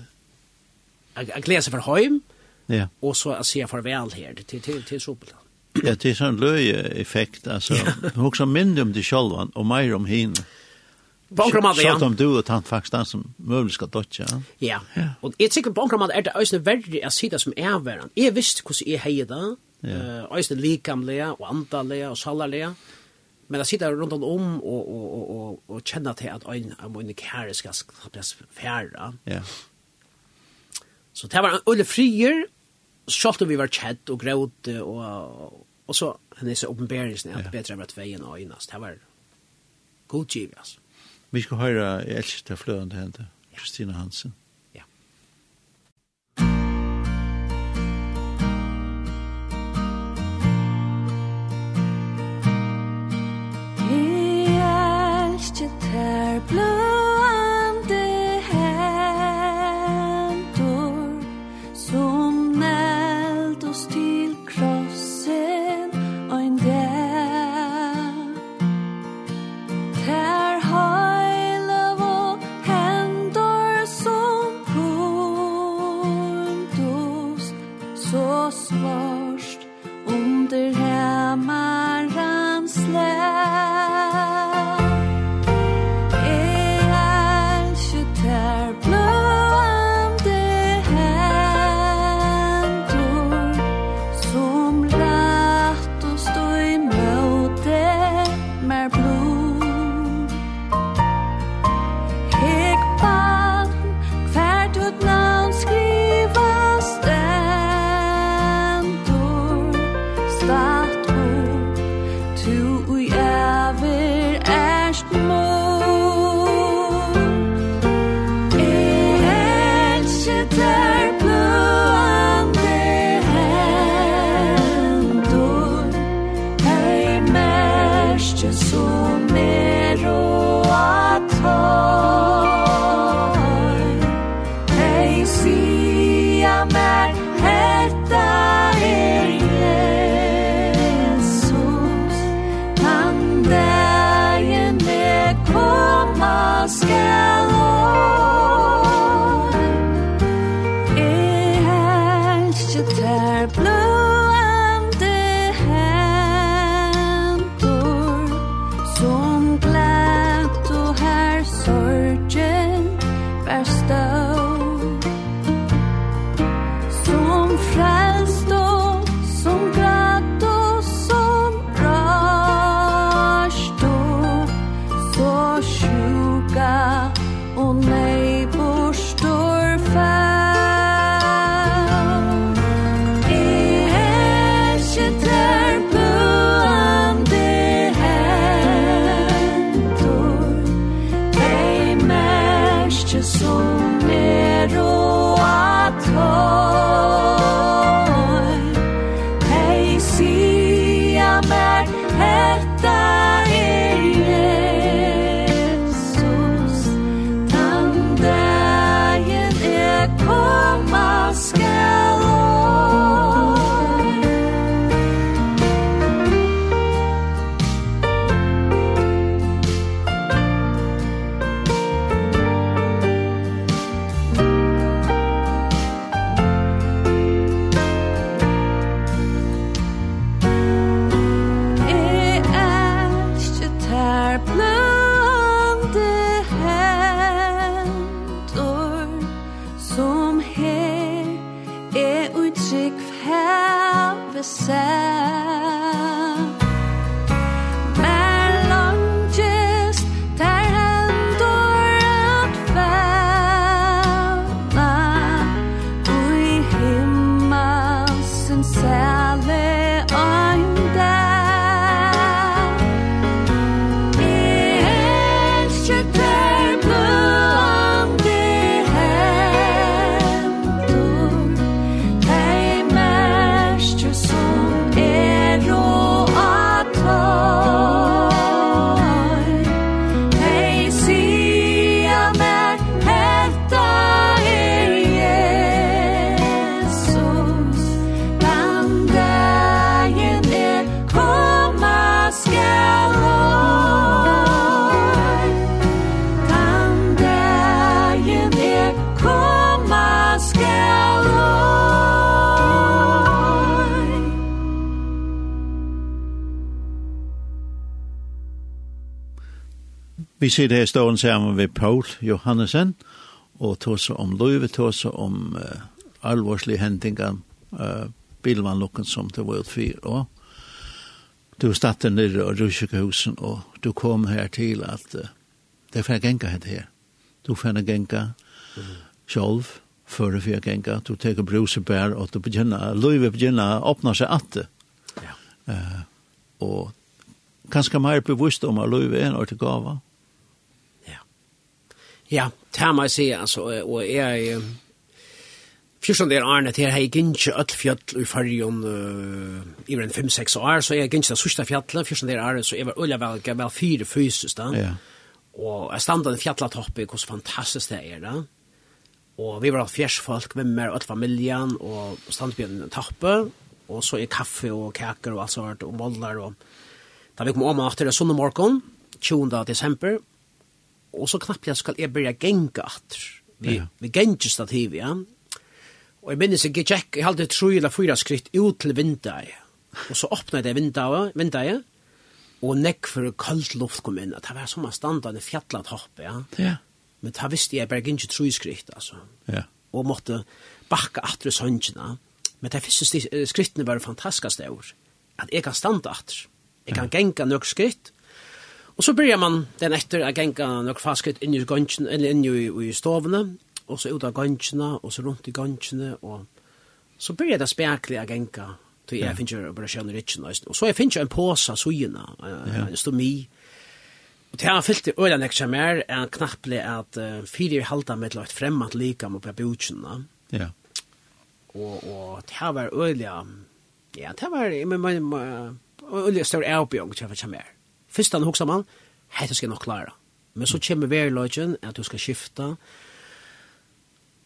jeg gleder seg for høym, Ja. Och så att säga farvel här till till till sopelan. Ja, det är sån löje effekt alltså. Också minner om det sjølvan och mer om hin. Bankramad ja. Sånt du og han faktisk den som mulig skal dotcha. Ja. Och det är säkert bankramad är det øyne verre å si det som är varan. Är visst hur är hejda. Eh ösna likamlige og antalliga och salarlige. Men jeg sitter runt om och och och och og kjenner til att øyne av mina kære skal bli færre. Ja. Så det var en öle frier Sjalt vi var kjedd og gråte og, og så henne så oppenberingsene, at ja. bedre var tveien og øynast. Det var god giv, altså. Vi skal høre i elskete fløende henne, Kristina Hansen. blue Vi sitter her stående sammen ved Paul Johannesen, og tåse om løyve, tåse om uh, alvorslige hendinger, uh, bilvannlukken som det var utfyr, og du statt der nere og rusjekehusen, og du kom her til at uh, det er får genka hette her. Du får genka mm. sjolv, før du for genka, du teker brusebær, og du begynner, løyve begynner å åpne seg at det. Ja. Uh, og kanskje mer bevisst om at løyve er en ordentlig gava, Ja, det må jeg si, altså, og jeg... Fyrst om det er Arne, det har jeg ikke öll fjall i fargen i en 5-6 år, så jeg ikke det sørste fjallet, fyrst om det er Arne, så jeg var øyla velge, vel fire fysisk da. Ja. Og jeg standa den fjallet oppe, hvor fantastisk det er da. Og vi var alt fjers folk, med mer ødel familien, og standa på den toppe, og så er kaffe og kaker og alt sånt, og mollar, og da vi kom om at det er sånne morgen, 20. desember, og så knappt jeg skal jeg börja genga at. Vi, ja. vi genger stativ, ja. Og jeg minnes jeg gikk, jeg halde tro eller fyra skritt ut til vinduet, Og så åpnet jeg vinduet, vinduet og nekk for kaldt luft kom inn, at det var som en standande fjallat hoppe, ja. Ja. Men da visste jeg bare ikke tro skritt, altså. Ja. Og måtte bakka atre søngjene. Men de første skrittene var fantastiske av at jeg kan standa atre. Jeg kan genga nok skritt, Og så börjar man den efter att gänga några fasket inn i gången eller inn i, i stovene, og så ut av gångerna, og så rundt i gångerna, og så börjar det spärkliga gänga genga, til jeg ju bara skön rich nice. og så jeg finns ju en påsa så ju na, en stomi. og det har fyllt i ölen extra mer er knapplig at att fyra halta med ett främmat lika på bjutchen. Ja. og, og det har var öliga. Ja, det var men men öliga stor erbjung till för mer. Først han hoksa man, hei, det skal nok klara. Men så kommer verløgjen, at du skal skifta,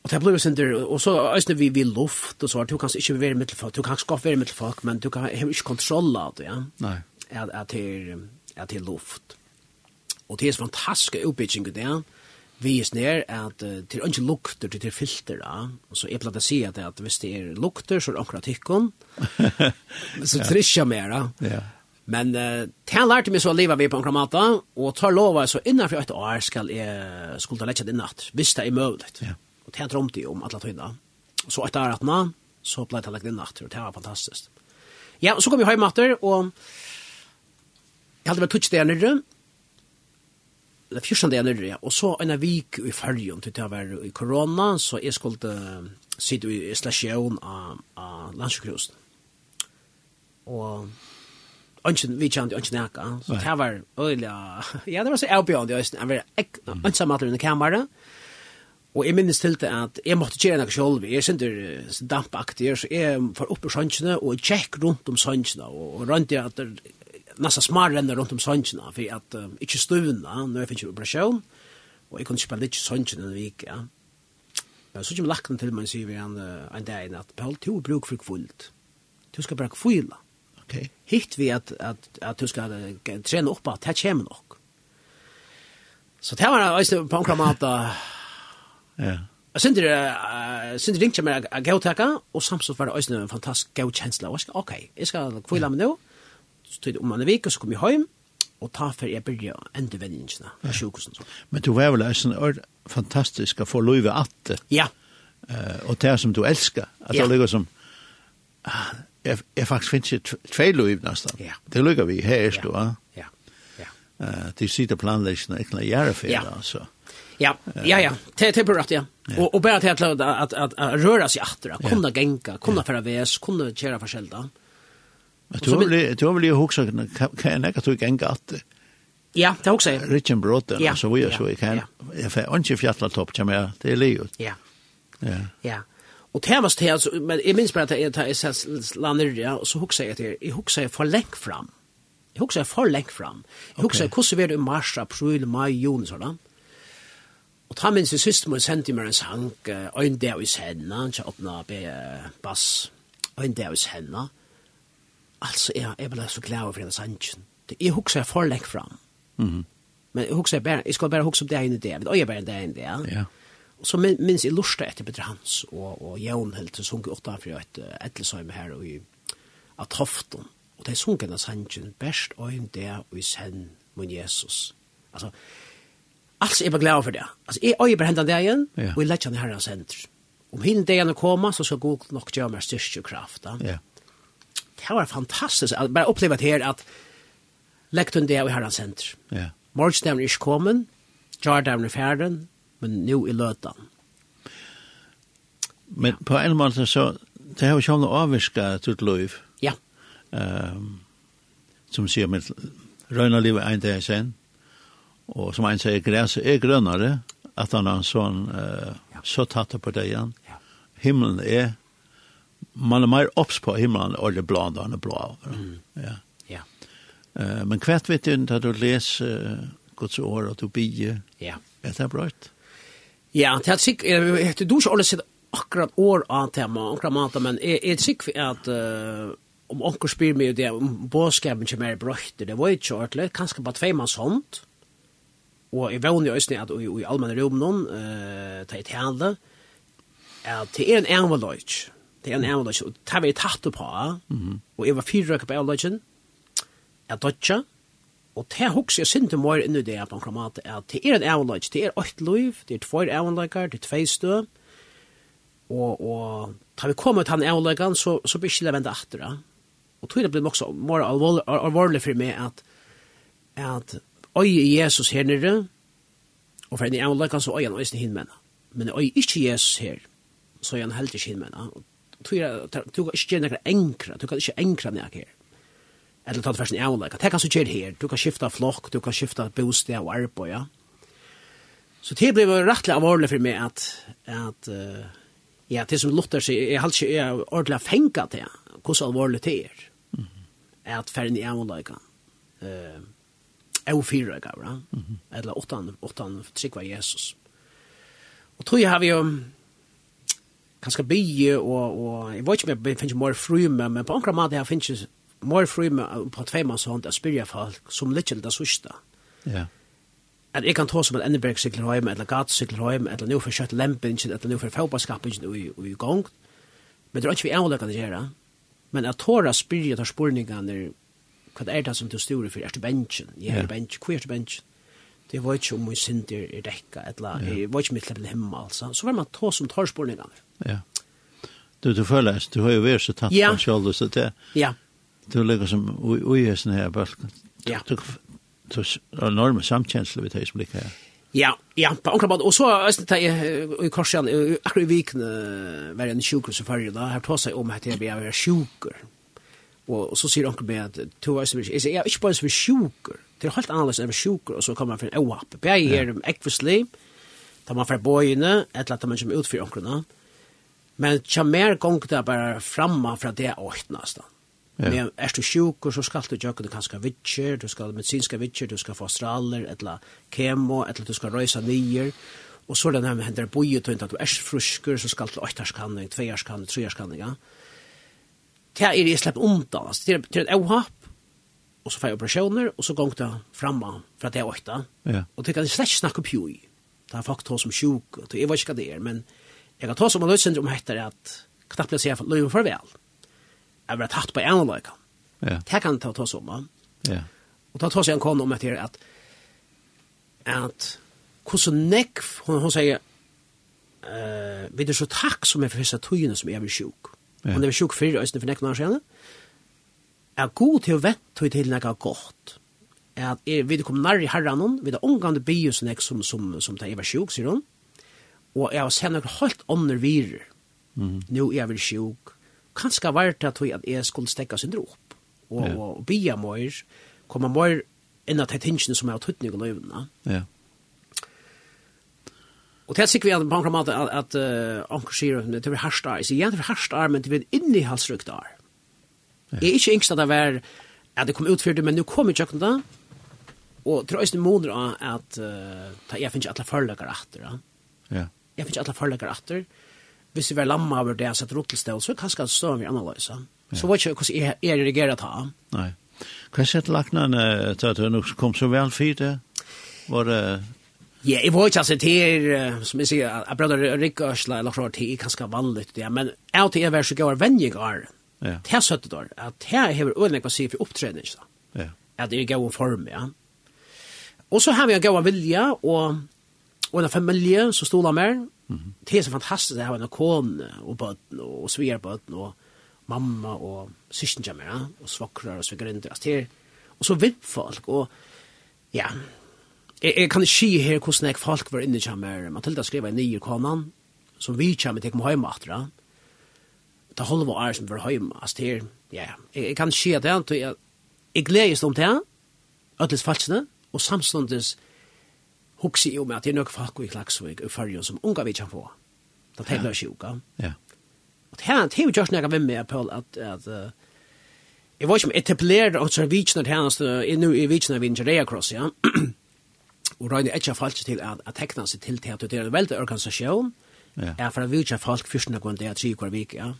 Og det blir sin der, og så øyne vi vil luft, og så har du kan ikke være mittelfolk, du kan skaffe være mittelfolk, men du kan ikke kontroll av det, ja? Nei. At, at, er, at det er luft. Og det er så fantastisk utbygging det, *laughs* ja? Vi er nær at uh, til ikke lukter, til til filter, ja? Og så jeg det å si at, at hvis det er lukter, så er det akkurat tykken. så det er mer, ja? Ja. Men uh, han lærte meg så livet vi på en kramata, og tar lova så innenfor et år skal jeg skulle ta lettet innatt, hvis det er mulig. Ja. Og han drømte jeg om alle tøyna. Så etter år nå, så ble det lagt innatt, og det var fantastisk. Ja, så kom vi hjemme etter, og jeg hadde vært tutsk det nere, eller fyrstand det nere, og så en vik i fargen, til det var i korona, så jeg skulle sitte i slasjon av, av landsjukhusen. Og Anchen vi kjente anchen akka. Så det var øyelig. Ja, det var så avbjørende. Jeg östen. Jag var ansen matter i kameran. Og jeg minnes til det at jeg måtte gjøre noe selv, jeg synes det dampaktig, så jeg får opp i sannsjene og tjekk rundt om sannsjene, og, rundt at det nesten smarrenner rundt om sannsjene, for at um, ikke stuvna når jeg finner operasjon, og jeg kunne spille ikke sannsjene en vik, ja. Men så kommer lakten til meg, sier vi en, en dag, at Paul, du bruk for kvult, du skal bruke kvila. Okay. Hitt vi at, at, at du skal trene opp at det kommer nok. Så det var også på en kramat Ja. Jeg synes det, uh, synes det ringte meg å gautekka, og samtidig var det også en fantastisk gøy gaukjensla. Og jeg skal, ok, jeg skal kvile meg nå, så tog det om en vik, og så kom jeg hjem, og ta for jeg bygde enda vendingsene av sjukusen. Men du var vel en sånn ord fantastisk å få lov i atte. Ja. Uh, og det som du elsker, at ja. det ligger som, ah, jeg, jeg faktisk finnes ikke tve liv nesten. Ja. Det lykker vi her, er du, ja. Ja, ja. Uh, de sitter planleggende ikke noe gjøre for det, altså. Ja, ja, ja. Det er bra, ja. Og, og bare til at, at, at, at røre seg etter, kunne ja. genka, kunne føre ves, kunne kjøre forskjell da. Du har vel jo hoksa, kan jeg nekka du genka at Ja, det hoksa jeg. Bråten, ja. altså vi er så, jeg kan, jeg får ikke fjattla topp, kjem jeg, det er livet. Ja, ja. Ja. Og det var måste jag, men jeg minns bare at jeg tar SS lander, ja, og så huxar jag till, jeg huxar jeg for lengt fram. Jeg huxar jeg for lengt fram. Jeg Jag huxar jag hur det i mars, april, mai, juni, sånn. Og ta minns jeg siste må jeg sendte meg en sang, «Øyn det hos henne», ikke åpne be bass, «Øyn det hos henne». Altså, jeg, jeg ble så glad over den sangen. Jeg husker jeg for lengt fram. Mm -hmm. Men jeg husker jeg bare, jeg skal bare huske om det ene det, men jeg bare det ene det. Ja. Og så minns jeg lortet etter Peter Hans og, og Jævn helt til sunket åtta for et etterløsheim her og i at hoften. Og det er sunket av sannsyn, best øyn det og i send mun Jesus. Altså, altså jeg bare glad for det. Altså, jeg øyer bare hentan det igjen, ja. og jeg lett han herren sender. Om hinn det igjen å komme, så skal god nok gjøre meg styrke og kraft. Da. Ja. Det var fantastisk, bare opplevet her at lekt hun det og herren sender. Ja. Morgenstevn er ikke kommet, Jardavn er ferden, men nu i løtan. Men på en måte så, det har jo sjående avviska til løyv. Ja. Um, som sier med røyna livet ein dag sen, og som ein sier græs er grønnare, at han har en sånn uh, så tatt på det igjen. Ja. Himmelen er, man er mer opps på himmelen, og det er blå, da han er blå. Mm. Ja. ja. Uh, men hvert vet du, da du leser uh, Guds år, og du bier, ja. er det bra ut? Ja. Ja, det er sikkert, jeg vet du ikke alle sitt akkurat år av tema, akkurat mat, men jeg er sikkert at uh, om onker spyr meg det, om båskapen ikke mer brøyter, det var ikke ordentlig, kanskje bare tvei man sånt, og jeg vann jo også at i, i allmenne rom noen, uh, ta i tale, at det er en envaløyt, det er en envaløyt, og det var vi tatt på, og jeg var fyrrøkker på envaløyten, jeg dødja, Og det er jeg sinte mer inn i det på en kramat, at det er en avløyk, det er åtte liv, det er tvær avløykar, det er tvei stø, og, og da vi kommer til den avløykan, så, så blir ikke det vendt etter. Og tog det blir også mer alvorlig, alvorlig for meg at, at øye Jesus her nere, og for en avløykan så øye han øyne hinmenna. Men øye ikke Jesus her, så øye han helt ikke hinmenna. Og tog det, Du kan ikke gjøre noe enkra, du kan ikke enkra noe her eller ta det først en avleika. Det kan så gjøre her. Du kan skifta flokk, du kan skifta bostad og arbeid, ja. Så det ble rettelig alvorlig for meg at, at uh, ja, det som Luther sier, jeg har ikke jeg ordentlig fengt til hvordan alvorlig det er. At ferden i avleika. Uh, og fire gav, mm -hmm. eller åttan, åttan trikva Jesus. Og tog jeg har vi jo kanskje bygge, og, og jeg vet ikke om jeg finner mer fru, men på enkla måte jeg finner mer fri med på tveimanshånd å spyrja folk som litt til det sørste. Ja. At jeg kan ta som en Enneberg sykler høyme, eller Gat sykler høyme, eller nå for kjøtt lempingen, eller nå for fjellbarskapingen i gang. Men det er ikke vi avløk at det Men at tåra spyrja tar spurningene, hva er det som du styrer for? Er du bensjen? Jeg er bensjen. Hvor er du bensjen? Det var ikke om min synder er dekka, eller ja. jeg var ikke mitt level hemma, altså. Så var man ta som tar spurningene. Ja. Du, du føler, du har jo vært så tatt ja. på kjolde, så det... Ja, ja du ligger som ui i sånne her bølgen. Ja. Du har enorme samkjensler ved det som ligger her. Ja, ja, på anker måte. Og så er det i Korsjan, akkurat i Viken var en sjuker som før, da her tar seg om at jeg var sjuker. Og så sier onkel meg at to er som jeg er ikke bare som er sjuker. Det er helt annerledes enn sjuker, og så kommer man for en oapp. Jeg er ekvislig, tar man fra bøyene, eller tar man kommer ut for ankerna. Men tja mer gong det er bare framma fra det åttnast da. Ja. Men er du sjuk, så skal du gjøre det kanskje vitsjer, du skal medisinske vitsjer, du skal få straler, eller kemo, eller du skal røysa nyer. Og så er det her hender boje til at du er frusker, så skal du åttarskanning, tvejarskanning, trejarskanning, ja. Det er jeg slipper undan, altså. Det er, det er et avhapp, og så får jeg operasjoner, og så gong det framme fra det åtta. Ja. Og det kan jeg slett snakke pjoj. Det er faktisk hos som sjuk, og jeg vet ikke hva det er, men jeg kan ta som en løsning om at knappt jeg sier for løyven farvel jeg var tatt på en eller Ja. Det kan ta ta som Ja. Og ta ta seg en kon om etter at at hvordan nekv, hun, hun sier, uh, vi er så takk som er for disse togene som er vi sjuk. Ja. Hun er vi sjuk før, øyne for nekv når skjene. Er god til å vente til nekv godt. At er, vi kommer kom nær i herren, vi er omgående bios nekv som, som, som det er sjuk, sier hun. Og jeg har sett noen helt andre virer. Mm. Nå er vi sjuk, kanskje var det at jeg skulle stekke sin drop, og, ja. og bia mer, komme mer enn at det tingene som er av tøttning og løyvene. Ja. Og det er sikkert vi at på en måte at at uh, anker sier at det er harsht ar. Jeg sier gjerne det er harsht ar, men det er innihalsrukt ar. Jeg er ikke yngst at det var at det kom ut for det, men nå kom jeg ikke det. Og tror jeg måneder av at jeg finner ikke alle forløkker etter. Ja. Jeg finner ikke alle forløkker etter. Ja hvis vi var lamma over det, så et rotelstål, så kanskje det står vi annerledes. Så vet ikke hvordan jeg, jeg reagerer ta. Nei. Hva er det laknene til at hun kom så vel for det? Var det... Ja, jeg var ikke altså til, som jeg sier, jeg prøvde å rikke ørsla, eller klart, det er kanskje vanlig, ja, men jeg til jeg var så gav venninger, det er søttet år, at jeg har øyne hva sier for så. ja. at jeg gav form, ja. Og så har vi en gav vilja, og, og en familie som stod av meg, det er så fantastisk det her en kone og bøtten og svigerbøtten og mamma og syskene kommer, ja, og svakrar og svigerinder altså det er og så vipp folk og ja jeg, jeg kan ikke si her hvordan jeg folk var inne kjammer Matilda skrev en nye konan som vi kommer til å komme hjemme atra det holder var er som var hjemme altså det er ja jeg, jeg kan ikke si at det er jeg, jeg gledes om det Øtlis falskene, og samståndes hugsi jo med at det er nok folk i Klaxvik og färjan som unga vi kan få. Det här blir sjuka. Ja. Og det här är ju just när jag vill med på at uh, jeg var ikke som etablerad og så vitsna til hans i nu i vitsna vi ikke Jerea Cross, ja. og røyne ett falsk til at, at tekna seg til til at det er en veldig organisasjon Ja. er for at vi ikke folk första gången det er tre kvar vik, ja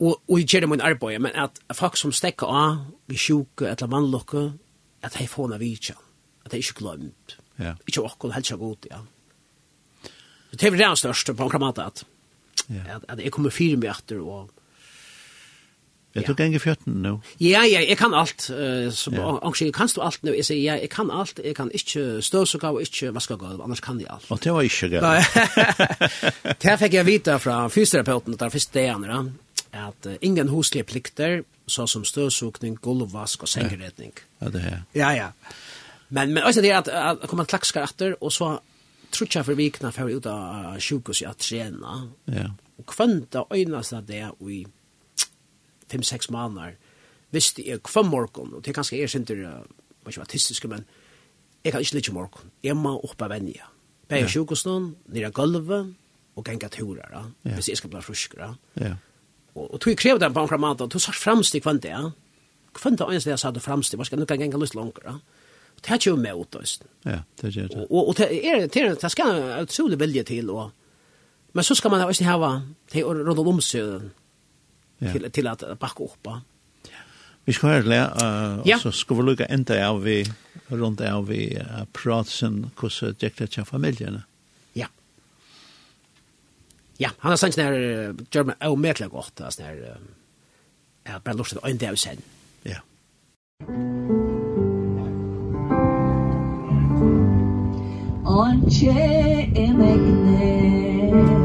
og og jeg ger min arbeid, men at folk som stekka av vi sjuk eller vanlukke, at hei fóna vitja at det er ikke glemt. Ja. Ikke åkken, helst ikke godt, ja. Det er det største på en kramat at, ja. at, at jeg kommer fire med etter og Jeg tok enn i fjøtten nå. Ja, ja, jeg kan alt. Uh, som, ja. Angst, jeg kan stå alt nå. Jeg sier, ja, jeg kan alt. Jeg kan ikke støvsuga og ikke vaske gulv, annars kan jeg alt. Og det var ikke gøy. det *laughs* fikk jeg vite fra fysioterapeuten der første dagen, ja, at uh, ingen huslige plikter, så som støvsugning, gulvvask og sengeredning. Ja, ja det er. Ja, ja. Men men alltså det att att komma klackskar efter och så tror trutcha för vikna för ut av sjukhus att träna. Ja. Och kvanta öjnasta det i 5-6 månader. Visst det är kvar morgon och det kanske är inte vad jag artistisk men jag kan inte lite morgon. Jag må uppe vänja. På ja. sjukhusen, nere golvet och gänga turer då. Ja. Precis ska bli frisk. Ja. Och och tog kräva den på en kramat och tog framsteg kvanta. Kvanta det jag sa det framstig. Vad ska nu kan gänga lite längre då. Og det er jo med åttøysten. Ja, det gjør det. Og, og det er det, det skal en utrolig vilje til, og, men så skal man også ha til å råde om seg til, til at bakke opp. Ja. Vi skal høre det, uh, ja. og så skal vi lukke enda av vi, rundt av vi uh, pratsen, hvordan det gikk det til familiene. Ja. Ja, han har sagt sånn her, gjør meg avmerkelig godt, sånn her, jeg har bare lurt til å øynde av sen. Ja. Ja. آنچه امگنه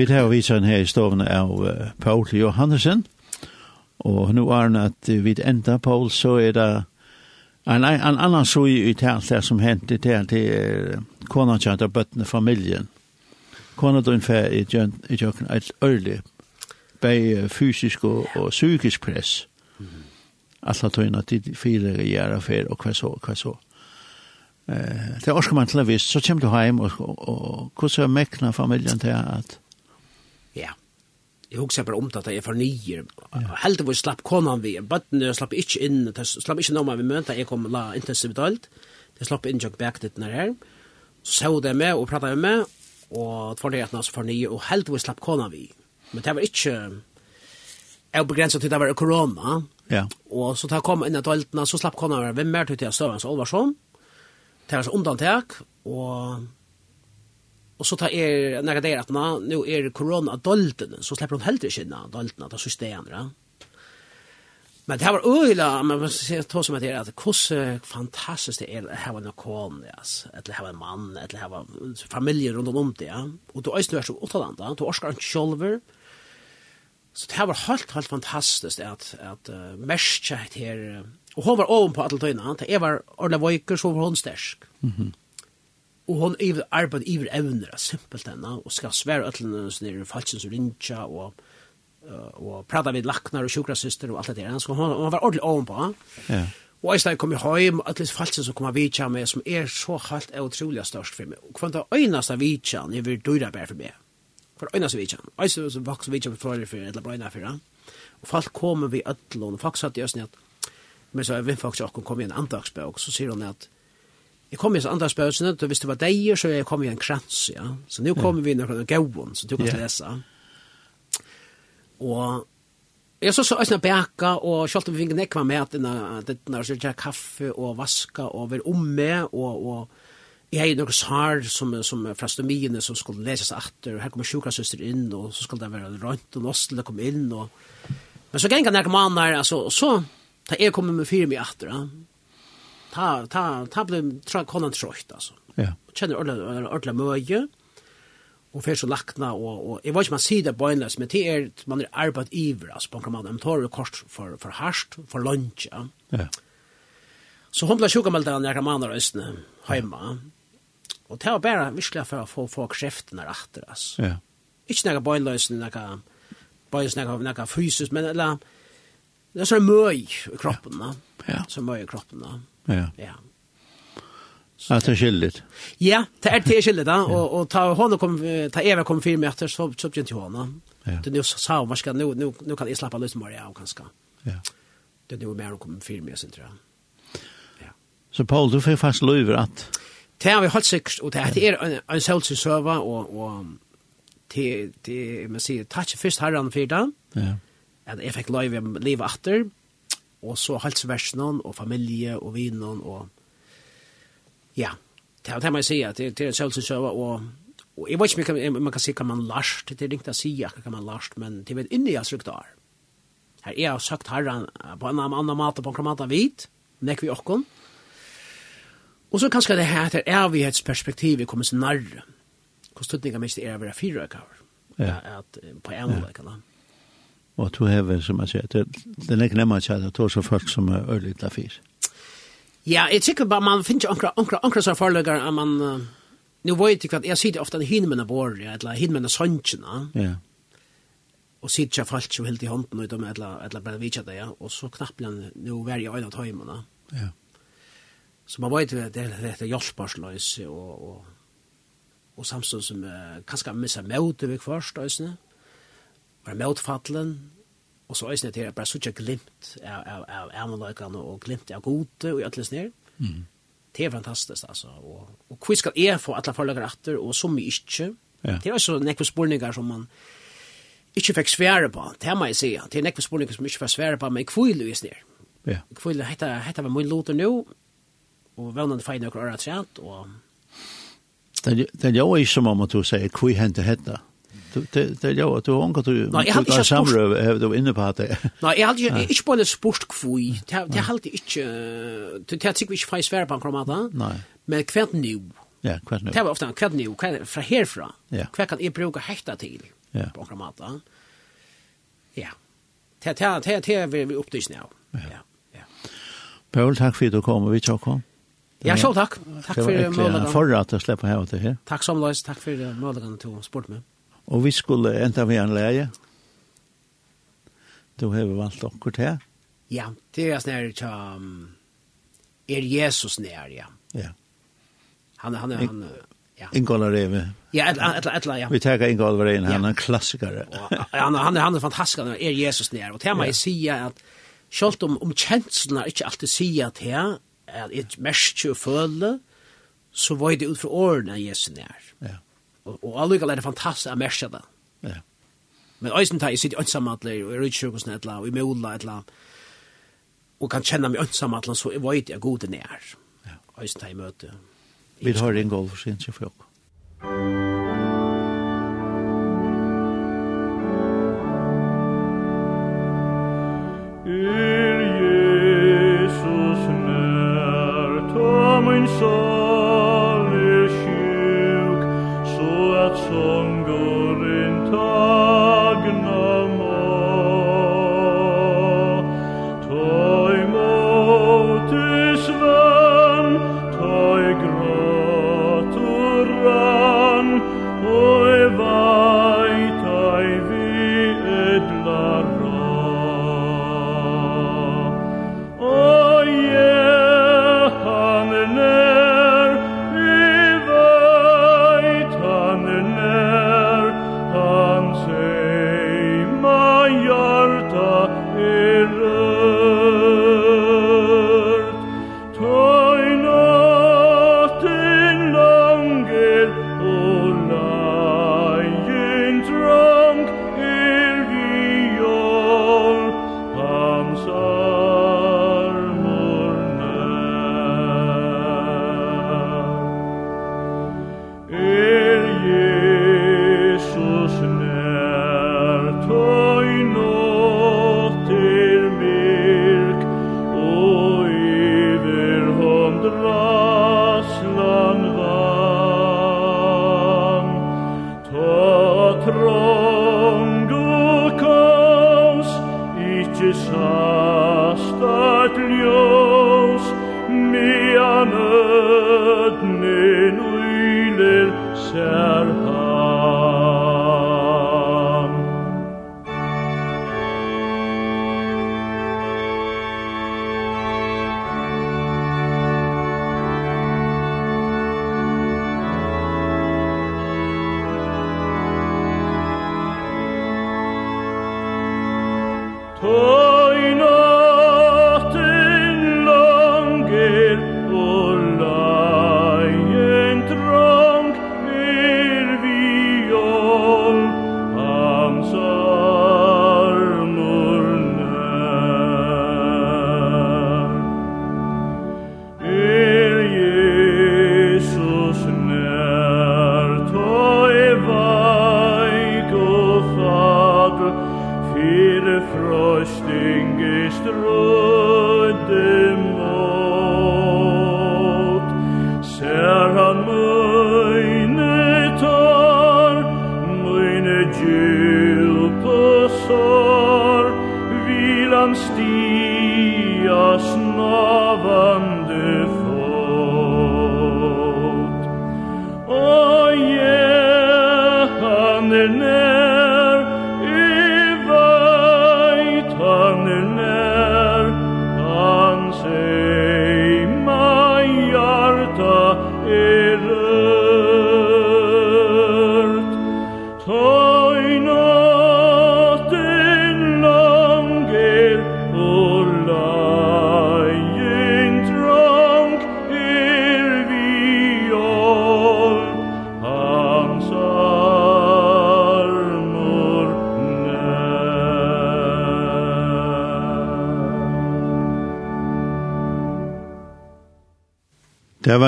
Vi tar visaren her i stovene av uh, Paul Johannesen, og nå er han at uh, vid enda Paul så er det en, en annan så i talt det som hendte til til er kona tjanta bøttene familien. Kona døgn fær i tjøkken et ørlig, bei fysisk og, og psykisk press. Alla tøyna til fire gjæra fer og hva så, hva så. Eh, det orskar man til å vise, så kommer du hjem og, og, og hvordan mekna familien til at jeg husker bare omtatt at jeg for nyer. Heldigvis slapp konan vi, bøttene slapp ikke inn, slapp ikke noe vi mønta, jeg kom la intensivt alt. Det slapp inn jokk bakdittene her. Så så det med og pratet med, og for det at han for nye, og heldigvis slapp konan vi. Men det var ikke, jeg begrenset til det var korona, Ja. Og så tar kom inn i døltene, så slapp konan vi, hvem er til å støve hans Olvarsson? Det var så undantek, og Och så tar er när det är att nå nu är er corona dolten så släpper hon helt inte innan dolten att så va. Men det här var öjla, men man ser ta som att det är att koss fantastiskt det är att ha en kon, yes, att ha en man, att ha familjer runt om det, ja. Och då är det så åtta då orskar inte själver. Så det här var helt helt fantastiskt att att uh, mescha här och hon var ovan på alla tiden. Det var ordla vojker så var hon stärsk. Mhm. Mm Og hon er arbeid iver evner, simpelt enn, og skal svære ætlene hos nere som rinja, og, og prata vid laknar og sjukrasyster og alt det der. Så hon, hon var ordentlig ovenpå. Ja. Og jeg kom jeg heim, at litt falsen som kom av vidtja med, som er så halt er utrolig størst for meg. Og kvant av øynast av vidtja, jeg vil dyra bær for meg. For øynast av vidtja, vitja. Eisne som vaks vidtja for fyrir fyrir, eller brøyna fyrir. Og folk kom vi ötlån, og folk satt i østene at, men så er vi faktisk okkur kom i en andagsbøk, så sier hon at, Jeg kom i så andra spørsmål, og hvis det var deg, så jeg kom i en krans, ja. Så nå kommer vi i noen gauon, så du kan yeah. lese. Og jeg så så øyne bæka, og selv om vi fikk nekva med at denne, så jeg kaffe og vaska og være omme, og, og jeg hadde noen sår som, som fra stomiene som skulle leses atter, og her kommer sjukasøster inn, og så skulle det være rønt, og nostel kom inn, og... Men så gikk han nærkene mannen, altså, og så, da jeg kommer med fire mye atter, ja ta ta ta blev tra konan trøtt alltså. Ja. Känner alla alla møye. Och fer så lackna och och eg var ikkje man ser det bönlös men det är man är arbeid iver alltså på kan man tar det kort för för harst for lunch. Ja. ja. Så hon blev sjukmeld där när man har ösne hemma. Och det var bara visst för att få få kräftorna atter altså. Ja. Inte några bönlösen några bönlös några några fysisk men eller Det er sånn møy i kroppen, da. Ja. Så møy i kroppen, da. Ja. Ja. Så det är skilligt. Ja, det är det skillet då och och ta hon kom ta Eva kom film meter så så inte hon. Det nu sa hon vad ska nu nu nu kan jag släppa lös Maria och kanske. Ja. Det nu mer kom film meter sen tror jag. Ja. Så Paul du får fast löver att Det har vi hållit sig, och det är en, en sälsig söva, och, och det, det, man säger, tack först herran för det. Ja. Jag fick löjv, jag lever efter, og så halsversen og familie og vinen og ja, det er det man sier, det, det er en selvsynsøve og Og jeg vet ikke om man kan si hva man last, det er ikke å si hva man last, men det er inni jeg søkt der. Her er jeg søkt herren på en annen måte, på en annen måte hvit, nek vi okkon. Og så kanskje det her til evighetsperspektivet kommer så nærre. Hvor støtninga minst er å være fire fyrøkaver. Ja. At, på en måte, kan Og at du hever, som jeg sier, det, det er ikke nemmere at det er så folk som er øyelig til fyr. Ja, jeg tykker bare man finner ikke ankra, ankra, ankra som forløkker at man... Uh, nu vet jeg hva, jeg sier det ofte at hinmene bor, ja, eller hinmene sannsjene. Ja. Og sier ikke falt som helt i hånden ut om, eller, eller bare vidtja det, ja. Og så knapper han nu vær i øyne av tøymene, Ja. Så man vet at det er hjelparsløs, og, og, og samstånd som uh, kanskje misser møte vi først, og sånn var motfallen, og så øyne til at bare suttje glimt av, av, av amaløkene og glimt av gode og øtles ned. Mm. Det er fantastisk, altså. Og, og hvor skal jeg få alle forløkene etter, og som vi ikke. Ja. Det er også nekve spurninger som man ikke fikk svære på, det må jeg si. Det er nekve spurninger som ikke fikk svære på, men hvor er det ned? Ja. Hvor er det, hette var min låter nå, og vennene feil nøkker året trent, og... Det er jo ikke som om at du sier, hvor hente hette? Det är jag att du onkel du Nej, jag hade du kan samla have du inne på det. Nej, jag hade inte på det sport kvui. Det det hade inte det hade sig vi fri svär på kromata. Nej. Men kvärt nu. Ja, kvärt nu. Det var ofta kvärt nu, kvärt från härifrån. Kvärt kan jag bruka häkta till. Ja. På kromata. Ja. Det det det det vi vi upptäcks nu. Ja. Ja. Paul, tack för att du kom. och Vi tjockar. Ja, så takk. Takk for muligheten. Det var ekkert for at jeg slipper her og til her. Takk som løs, takk for muligheten til å spørre meg. Og vi skulle enda vi en leie. Du har valgt okkur til. Ja, det er snær til um, er Jesus nær, ja. Ja. Han, han, han, han ja. Ingolda Reve. Ja, et eller annet, ja. Vi tar Ingolda Reve, han er en klassiker. han, han, han er fantastisk, han er Jesus nær. Og til meg sier at selv om, om kjenslene ikke alltid sier til at jeg merker og føle, så var det ut fra årene Jesus nær. Ja og allikevel er det fantastisk å merke det. Ja. Men øysen tar jeg sitt ønsamhandler, og jeg er ikke sjukhusen et eller annet, og i Mola et eller annet, og kan kjenne meg ønsamhandler, så jeg vet jeg god det er. Ja. Øysen tar jeg møte. Vi har en golf, for sin for dere.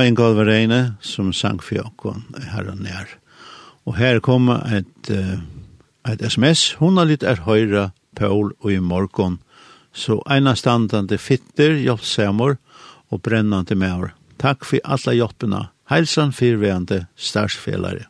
en gav reine som sang for åkken her og nær. Og her kom et, et sms. Hun har litt er høyre Paul og i morgon. Så ena standande fitter, hjelpsamor og brennande med Takk for alle hjelpene. Heilsan fyrvejande starsfelare.